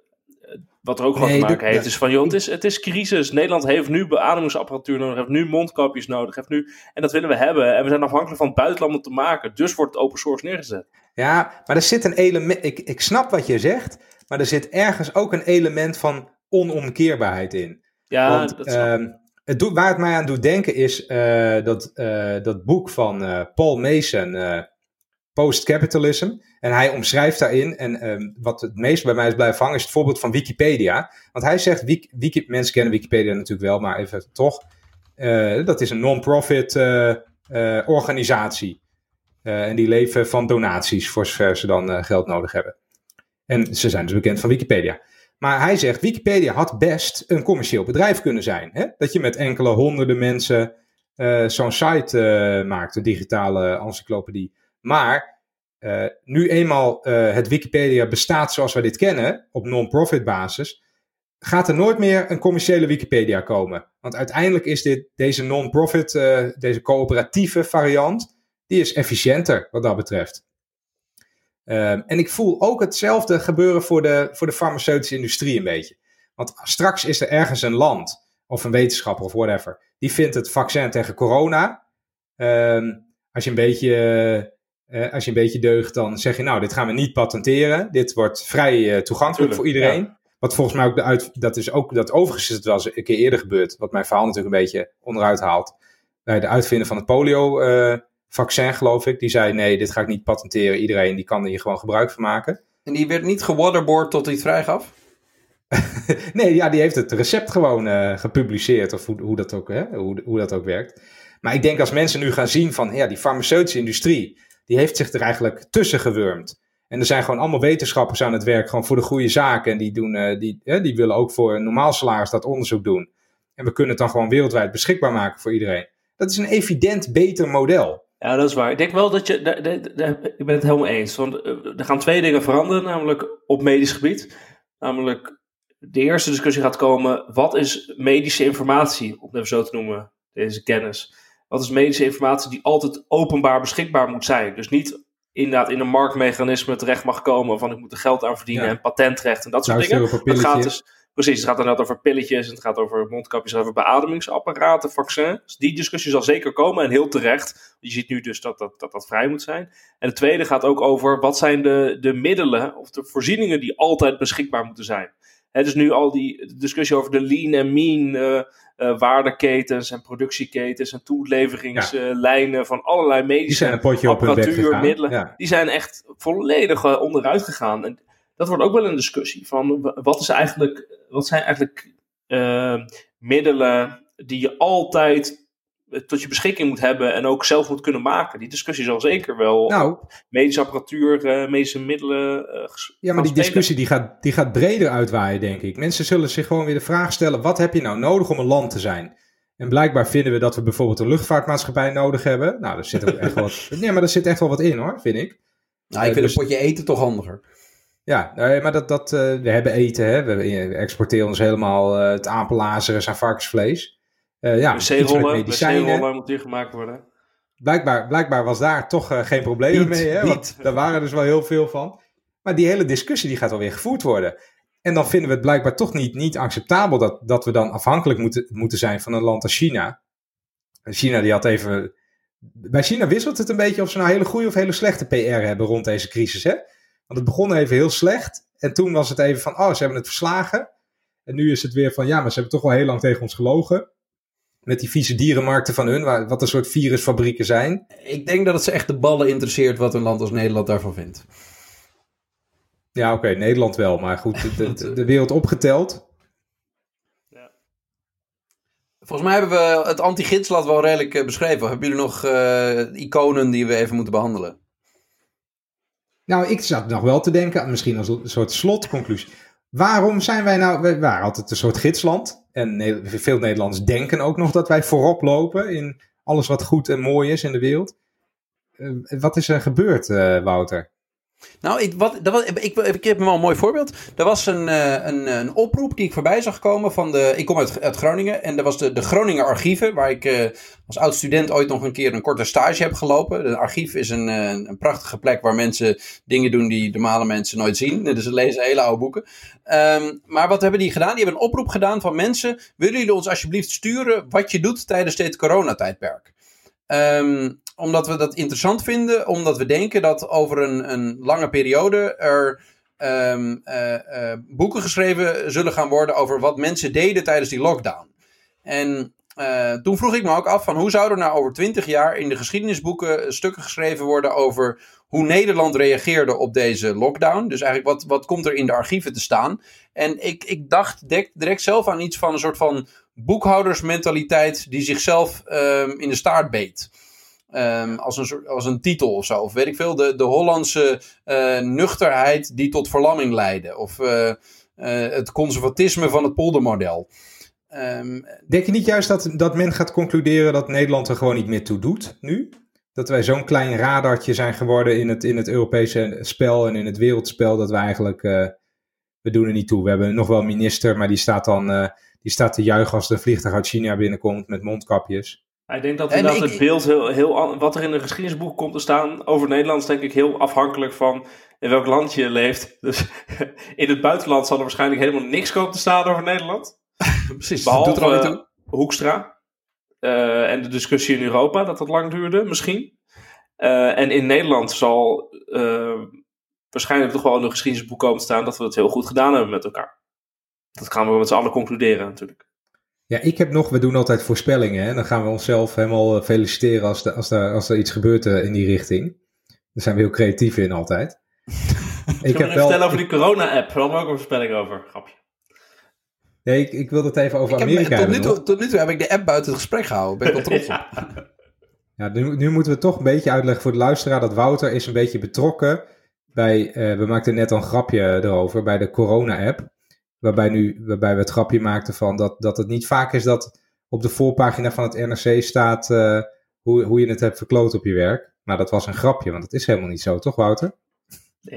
wat er ook gewoon te maken heeft, is van, joh, het is, het is crisis. Nederland heeft nu beademingsapparatuur nodig, heeft nu mondkapjes nodig, heeft nu, en dat willen we hebben. En we zijn afhankelijk van het buitenland om te maken. Dus wordt het open source neergezet. Ja, maar er zit een element, ik, ik snap wat je zegt, maar er zit ergens ook een element van onomkeerbaarheid in. Ja, Want, dat uh, het doet, waar het mij aan doet denken is uh, dat, uh, dat boek van uh, Paul Mason, Post-Capitalism. En hij omschrijft daarin, en um, wat het meest bij mij is blijven hangen, is het voorbeeld van Wikipedia. Want hij zegt, mensen kennen Wikipedia natuurlijk wel, maar even toch. Uh, dat is een non-profit uh, uh, organisatie. en die leven van donaties, voor zover ze dan geld nodig hebben. En ze zijn dus bekend van Wikipedia. Maar hij zegt, Wikipedia had best een commercieel bedrijf kunnen zijn. Hè? Dat je met enkele honderden mensen zo'n site maakt, een digitale encyclopedie. Maar uh, nu eenmaal uh, het Wikipedia bestaat zoals wij dit kennen, op non-profit basis, gaat er nooit meer een commerciële Wikipedia komen. Want uiteindelijk is dit, deze non-profit, uh, deze coöperatieve variant, die is efficiënter wat dat betreft. Ehm, en ik voel ook hetzelfde gebeuren voor de, voor de farmaceutische industrie een beetje. Want straks is er ergens een land, of een wetenschapper of whatever, die vindt het vaccin tegen corona. Ehm, als je een beetje uh, als je een beetje deugt, dan zeg je nou, dit gaan we niet patenteren. Dit wordt vrij uh, toegankelijk voor iedereen. Wat volgens mij ook de uit, dat is ook, dat overigens is het wel eens een keer eerder gebeurd. Wat mijn verhaal natuurlijk een beetje onderuit haalt. Bij de uitvinder van het polio uh, vaccin, geloof ik. Die zei nee, dit ga ik niet patenteren. Iedereen die kan hier gewoon gebruik van maken. En die werd niet gewaterboard tot hij het vrij gaf? (laughs) nee, ja, die heeft het recept gewoon uh, gepubliceerd. Of hoe, hoe, dat ook, hè? Hoe, hoe dat ook werkt. Maar ik denk als mensen nu gaan zien van ja, die farmaceutische industrie die heeft zich er eigenlijk tussen gewurmd. En er zijn gewoon allemaal wetenschappers aan het werk, gewoon voor de goede zaken. En die, doen, uh, die, die willen ook voor een normaal salaris dat onderzoek doen. En we kunnen het dan gewoon wereldwijd beschikbaar maken voor iedereen. Dat is een evident beter model. Ja, dat is waar. Ik denk wel dat je. ik ben het helemaal eens. Want eh, er gaan twee dingen veranderen, namelijk op medisch gebied. Namelijk, de eerste discussie gaat komen: wat is medische informatie, om het even zo te noemen, deze kennis? Wat is medische informatie die altijd openbaar beschikbaar moet zijn? Dus niet inderdaad in een marktmechanisme terecht mag komen van ik moet er geld aan verdienen en patentrecht en dat soort dingen. Het gaat dus, precies, het gaat dan over pilletjes, het gaat over mondkapjes, over beademingsapparaten, vaccins. Die discussie zal zeker komen en heel terecht. Je ziet nu dus dat dat, dat dat vrij moet zijn. En de tweede gaat ook over wat zijn de, de middelen of de voorzieningen die altijd beschikbaar moeten zijn. Het is nu al die discussie over de lean en mean uh, uh, waardeketens en productieketens en toeleveringslijnen van allerlei medische apparatuur, middelen. Die zijn echt volledig uh, onderuit gegaan. En dat wordt ook wel een discussie van wat, is eigenlijk, wat zijn eigenlijk middelen die je altijd tot je beschikking moet hebben en ook zelf moet kunnen maken. Die discussie zal zeker wel nou, medische apparatuur, uh, medische middelen. Uh, ja, maar die discussie die gaat, die gaat breder uitwaaien, denk ik. Mensen zullen zich gewoon weer de vraag stellen: wat heb je nou nodig om een land te zijn? En blijkbaar vinden we dat we bijvoorbeeld een luchtvaartmaatschappij nodig hebben. Nou, daar zit ook echt wel wat. (laughs) Nee, maar er zit echt wel wat in hoor, vind ik. Nou, ik vind dus, een potje eten toch handiger. Ja, maar dat, dat, uh, we hebben eten, hè? We exporteren ons helemaal het apenlazeren aan varkensvlees. Uh, ja, wc-rollen moet hier gemaakt worden. Blijkbaar, blijkbaar was daar toch uh, geen probleem mee. Hè? Want daar waren dus wel heel veel van. Maar die hele discussie die gaat alweer gevoerd worden. En dan vinden we het blijkbaar toch niet, niet acceptabel dat, dat we dan afhankelijk moeten, moeten zijn van een land als China. China die had even. Bij China wisselt het een beetje of ze nou hele goede of hele slechte PR hebben rond deze crisis. Hè? Want het begon even heel slecht. En toen was het even van, oh, ze hebben het verslagen. En nu is het weer van, ja, maar ze hebben toch wel heel lang tegen ons gelogen met die vieze dierenmarkten van hun, waar, wat een soort virusfabrieken zijn. Ik denk dat het ze echt de ballen interesseert wat een land als Nederland daarvan vindt. Ja, oké, Nederland wel, maar goed, de, de, wereld opgeteld. Ja. Volgens mij hebben we het anti-gidslat wel redelijk uh, beschreven. Hebben jullie nog uh, iconen die we even moeten behandelen? Nou, ik zat nog wel te denken, misschien als een soort slotconclusie. Waarom zijn wij nou, we waren altijd een soort gidsland. En veel Nederlanders denken ook nog dat wij voorop lopen in alles wat goed en mooi is in de wereld. Uh, wat is er gebeurd, Wouter? Nou, ik, wat, dat ik, heb wel een mooi voorbeeld. Er was een, eh, een, een oproep die ik voorbij zag komen van de... Ik kom uit, Groningen en dat was de, de Groninger Archieven... waar ik uh, als oud-student ooit nog een keer een korte stage heb gelopen. De archief is een, eh, een, prachtige plek waar mensen dingen doen die normale mensen nooit zien. (laughs) Dus ze lezen hele oude boeken. Um, maar wat hebben die gedaan? Die hebben een oproep gedaan van mensen... willen jullie ons alsjeblieft sturen wat je doet tijdens dit coronatijdperk? Um, omdat we dat interessant vinden, omdat we denken dat over een, een lange periode er um, uh, uh, boeken geschreven zullen gaan worden over wat mensen deden tijdens die lockdown. En uh, toen vroeg ik me ook af van hoe zouden er nou over twintig jaar in de geschiedenisboeken stukken geschreven worden over hoe Nederland reageerde op deze lockdown. Dus eigenlijk wat, wat komt er in de archieven te staan. En ik, ik dacht direct, zelf aan iets van een soort van boekhoudersmentaliteit die zichzelf um, in de staart beet. Um, als, een, als een titel of zo. Of weet ik veel. De, de Hollandse uh, nuchterheid die tot verlamming leidde. Of uh, uh, het conservatisme van het poldermodel. Um, Denk je niet juist dat, dat men gaat concluderen dat Nederland er gewoon niet meer toe doet nu? Dat wij zo'n klein radartje zijn geworden in het, in het Europese spel en in het wereldspel. Dat we eigenlijk. we doen er niet toe. We hebben nog wel een minister, maar die staat dan. die staat te juichen als de vliegtuig uit China binnenkomt met mondkapjes. Ik denk dat inderdaad het beeld heel, heel, wat er in een geschiedenisboek komt te staan over Nederland is denk ik heel afhankelijk van in welk land je leeft. Dus (laughs) in het buitenland zal er waarschijnlijk helemaal niks komen te staan over Nederland. (laughs) Precies, Behalve doet er Hoekstra uh, en de discussie in Europa, dat dat lang duurde misschien. Uh, en in Nederland zal uh, waarschijnlijk toch wel in een geschiedenisboek komen te staan dat we het heel goed gedaan hebben met elkaar. Dat gaan we met z'n allen concluderen natuurlijk. Ja, ik heb nog, we doen altijd voorspellingen. Hè? Dan gaan we onszelf helemaal eh, feliciteren als, de, als, er, als er iets gebeurt uh, in die richting. Daar zijn we heel creatief in altijd. (laughs) ik heb wel vertellen over die corona-app. Daar hadden we ook een voorspelling over. Grapje. Nee, ik, ik wil het even over Amerika heb, tot, nu toe, tot nu toe heb ik de app buiten het gesprek gehouden. Ben ik wel trots op. (laughs) ja, nu, nu, moeten we toch een beetje uitleggen voor de luisteraar dat Wouter is een beetje betrokken bij, uh, we maakten net al een grapje erover, bij de corona-app. Waarbij, nu, waarbij we het grapje maakten van dat, dat het niet vaak is dat op de voorpagina van het NRC staat uh, hoe, hoe je het hebt verkloot op je werk. Maar dat was een grapje, want dat is helemaal niet zo, toch Wouter?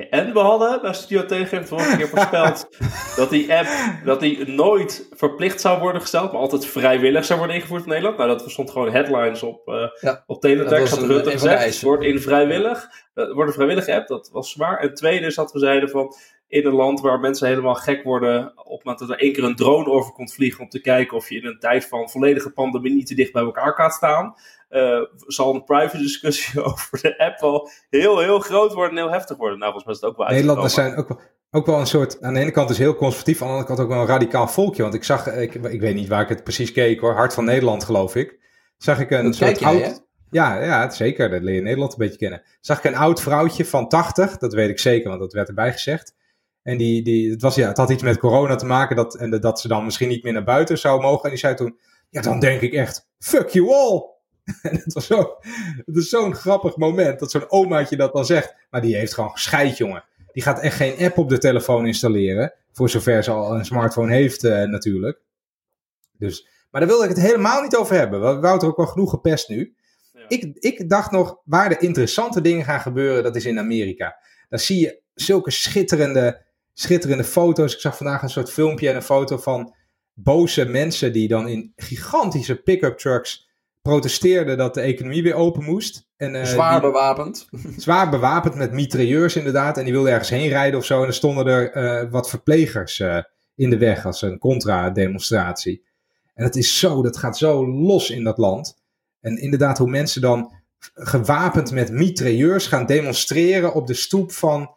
En we hadden bij Studio Tegen vorige keer voorspeld (laughs) dat die app dat die nooit verplicht zou worden gesteld, maar altijd vrijwillig zou worden ingevoerd in Nederland. Nou, dat stond gewoon headlines op, uh, ja, op Teletext. Had Rutte gezegd, wordt in vrijwillig, uh, wordt een vrijwillige app, dat was zwaar. En tweede is dat we zeiden van, in een land waar mensen helemaal gek worden op het moment dat er één keer een drone over komt vliegen om te kijken of je in een tijd van volledige pandemie niet te dicht bij elkaar gaat staan, uh, zal een private discussie (laughs) over de app wel heel, heel groot worden en heel heftig worden. Nou, volgens mij is het ook wel Nederlanders zijn ook wel, ook wel een soort, aan de ene kant is heel conservatief, aan de andere kant ook wel een radicaal volkje. Want ik zag, ik, ik weet niet waar ik het precies keek hoor, Hart van Nederland geloof ik, zag ik een soort oud... Ja, ja, zeker. Dat leer je Nederland een beetje kennen. Zag ik een oud vrouwtje van 80, dat weet ik zeker, want dat werd erbij gezegd. En die, die, het, was, ja, het had iets met corona te maken dat, en dat ze dan misschien niet meer naar buiten zou mogen. En die zei toen, ja, dan denk ik echt, fuck you all. (laughs) En het was zo, het is zo'n grappig moment dat zo'n omaatje dat dan zegt. Maar die heeft gewoon gescheid, jongen. Die gaat echt geen app op de telefoon installeren. Voor zover ze al een smartphone heeft, uh, natuurlijk. Dus, maar daar wilde ik het helemaal niet over hebben. Wouter ook wel genoeg gepest nu. Ja. Ik, ik dacht nog, waar de interessante dingen gaan gebeuren, dat is in Amerika. Daar zie je zulke schitterende schitterende foto's. Ik zag vandaag een soort filmpje en een foto van boze mensen die dan in gigantische pick-up trucks protesteerden dat de economie weer open moest. En, uh, zwaar bewapend. (laughs) Zwaar bewapend met mitrailleurs inderdaad. En die wilden ergens heen rijden of zo. En er stonden er uh, wat verplegers uh, in de weg als een contra-demonstratie. En het is zo, dat gaat zo los in dat land. En inderdaad, hoe mensen dan gewapend met mitrailleurs gaan demonstreren op de stoep van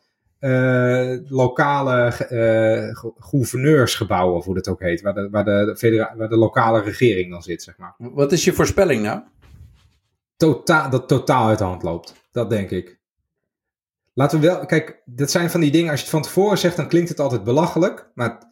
lokale uh, gouverneursgebouwen, of hoe dat ook heet, waar de, waar, de waar de lokale regering dan zit, zeg maar. Wat is je voorspelling nou? Totaal, dat totaal uit de hand loopt. Dat denk ik. laten we wel, kijk, dat zijn van die dingen, als je het van tevoren zegt, dan klinkt het altijd belachelijk. Maar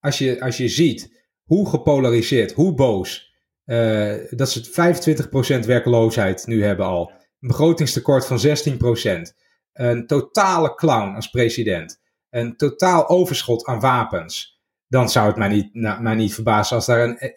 als je, als je ziet hoe gepolariseerd, hoe boos, uh, dat ze 25% werkloosheid nu hebben al. Een begrotingstekort van 16%. Een totale clown als president. Een totaal overschot aan wapens. Dan zou het mij niet, nou, mij niet verbazen als daar een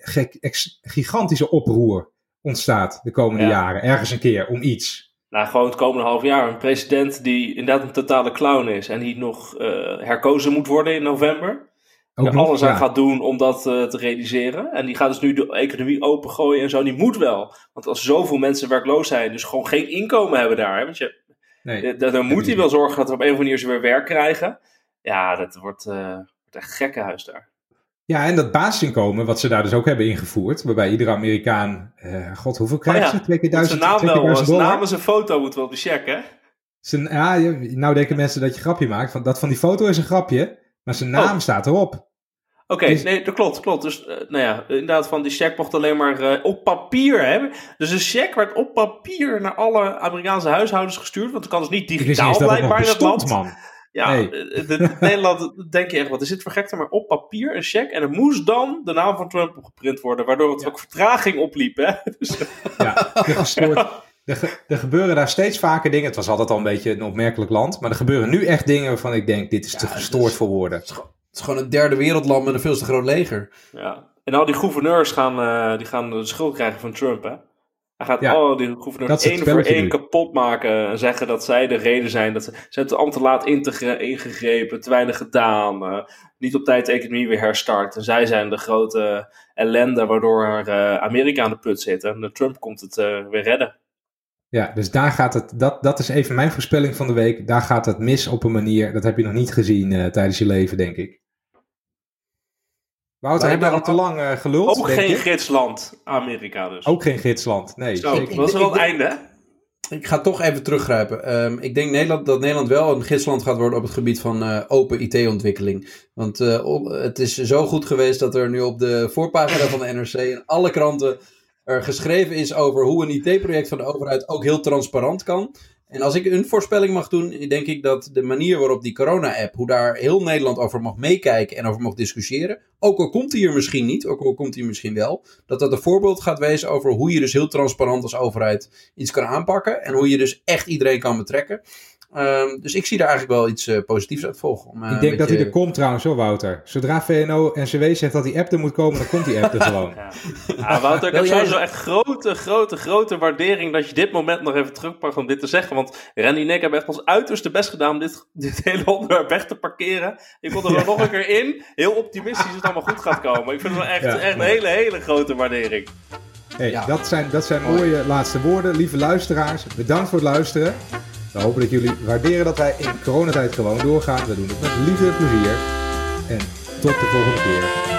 gigantische oproer ontstaat de komende jaren. Ergens een keer om iets. Nou, gewoon het komende half jaar. Een president die inderdaad een totale clown is en die nog uh, herkozen moet worden in november. Ook er alles aan gaat doen om dat uh, te realiseren. En die gaat dus nu de economie opengooien en zo. Die moet wel. Want als zoveel mensen werkloos zijn, dus gewoon geen inkomen hebben daar. Hè, want je, nee, dan moet hij wel zorgen dat we op een of andere manier ze weer werk krijgen. Ja, dat wordt, uh, wordt echt gekkenhuis daar. Ja, en dat basisinkomen, wat ze daar dus ook hebben ingevoerd, waarbij iedere Amerikaan, uh, god, hoeveel krijgt oh ja, ze? Twee keer duizend, zijn naam wel, zijn naam is een foto, moeten we op de check, hè? Zijn, ja, nou denken mensen dat je grapje maakt. Van, dat van die foto is een grapje, maar zijn naam oh. staat erop. Oké, nee, dat klopt, klopt. Dus, uh, nou ja, inderdaad, van die check mocht alleen maar uh, op papier hebben. Dus een check werd op papier naar alle Amerikaanse huishoudens gestuurd, want het kan dus niet digitaal blijkbaar in het land. Man. Ja, nee. Eh, de, (laughs) Nederland denk je echt, wat is dit voor gekte? Maar op papier een check en er moest dan de naam van Trump opgeprint worden, waardoor het ook vertraging opliep. Hè? (laughs) Dus, ja, gestoord. Er, er, gebeuren daar steeds vaker dingen. Het was altijd al een beetje een opmerkelijk land. Maar er gebeuren nu echt dingen waarvan ik denk: dit is te gestoord voor woorden. Het is, gewoon een derde wereldland met een veel te groot leger. Ja. En al die gouverneurs gaan, uh, die gaan de schuld krijgen van Trump. Hè? Hij gaat ja, oh, die gouverneur één voor één kapot maken en zeggen dat zij de reden zijn. Dat ze, ze hebben het te laat ingegrepen, te weinig gedaan, uh, niet op tijd de economie weer herstart. En zij zijn de grote ellende waardoor uh, Amerika aan de put zit. En Trump komt het weer redden. Ja, dus daar gaat het, dat, dat is even mijn voorspelling van de week. Daar gaat het mis op een manier, dat heb je nog niet gezien tijdens je leven, denk ik. Wouter, hebben we al te lang uh, geluld? Ook geen gidsland, Amerika dus. Ook geen gidsland, nee. Zo, zeker. dat is wel het einde, Ik ga toch even teruggrijpen. Um, ik denk Nederland, dat Nederland wel een gidsland gaat worden op het gebied van uh, open IT-ontwikkeling. Want uh, het is zo goed geweest dat er nu op de voorpagina van de NRC in alle kranten er geschreven is over hoe een IT-project van de overheid ook heel transparant kan. En als ik een voorspelling mag doen, denk ik dat de manier waarop die corona-app, hoe daar heel Nederland over mag meekijken en over mag discussiëren, ook al komt hij hier misschien niet, ook al komt hij misschien wel, dat dat een voorbeeld gaat wezen over hoe je dus heel transparant als overheid iets kan aanpakken en hoe je dus echt iedereen kan betrekken. Um, dus ik zie daar eigenlijk wel iets uh, positiefs uit volgen. Om, uh, ik denk dat hij er komt trouwens hoor, Wouter. Zodra VNO-NCW zegt dat die app er moet komen, dan komt die app er (laughs) gewoon. Ja, ja Wouter, ik heb sowieso echt grote, grote, grote waardering dat je dit moment nog even terugpakt om dit te zeggen. Want Randy en ik hebben echt ons uiterste best gedaan om dit, dit hele onderwerp weg te parkeren. Ik kom er ja. nog een keer in. Heel optimistisch dat het allemaal goed gaat komen. Ik vind het wel echt, echt een hele, hele grote waardering. Hey, dat, zijn, dat zijn mooie laatste woorden. Lieve luisteraars, bedankt voor het luisteren. We hopen dat jullie waarderen dat wij in coronatijd gewoon doorgaan. We doen het met liefde en plezier. En tot de volgende keer.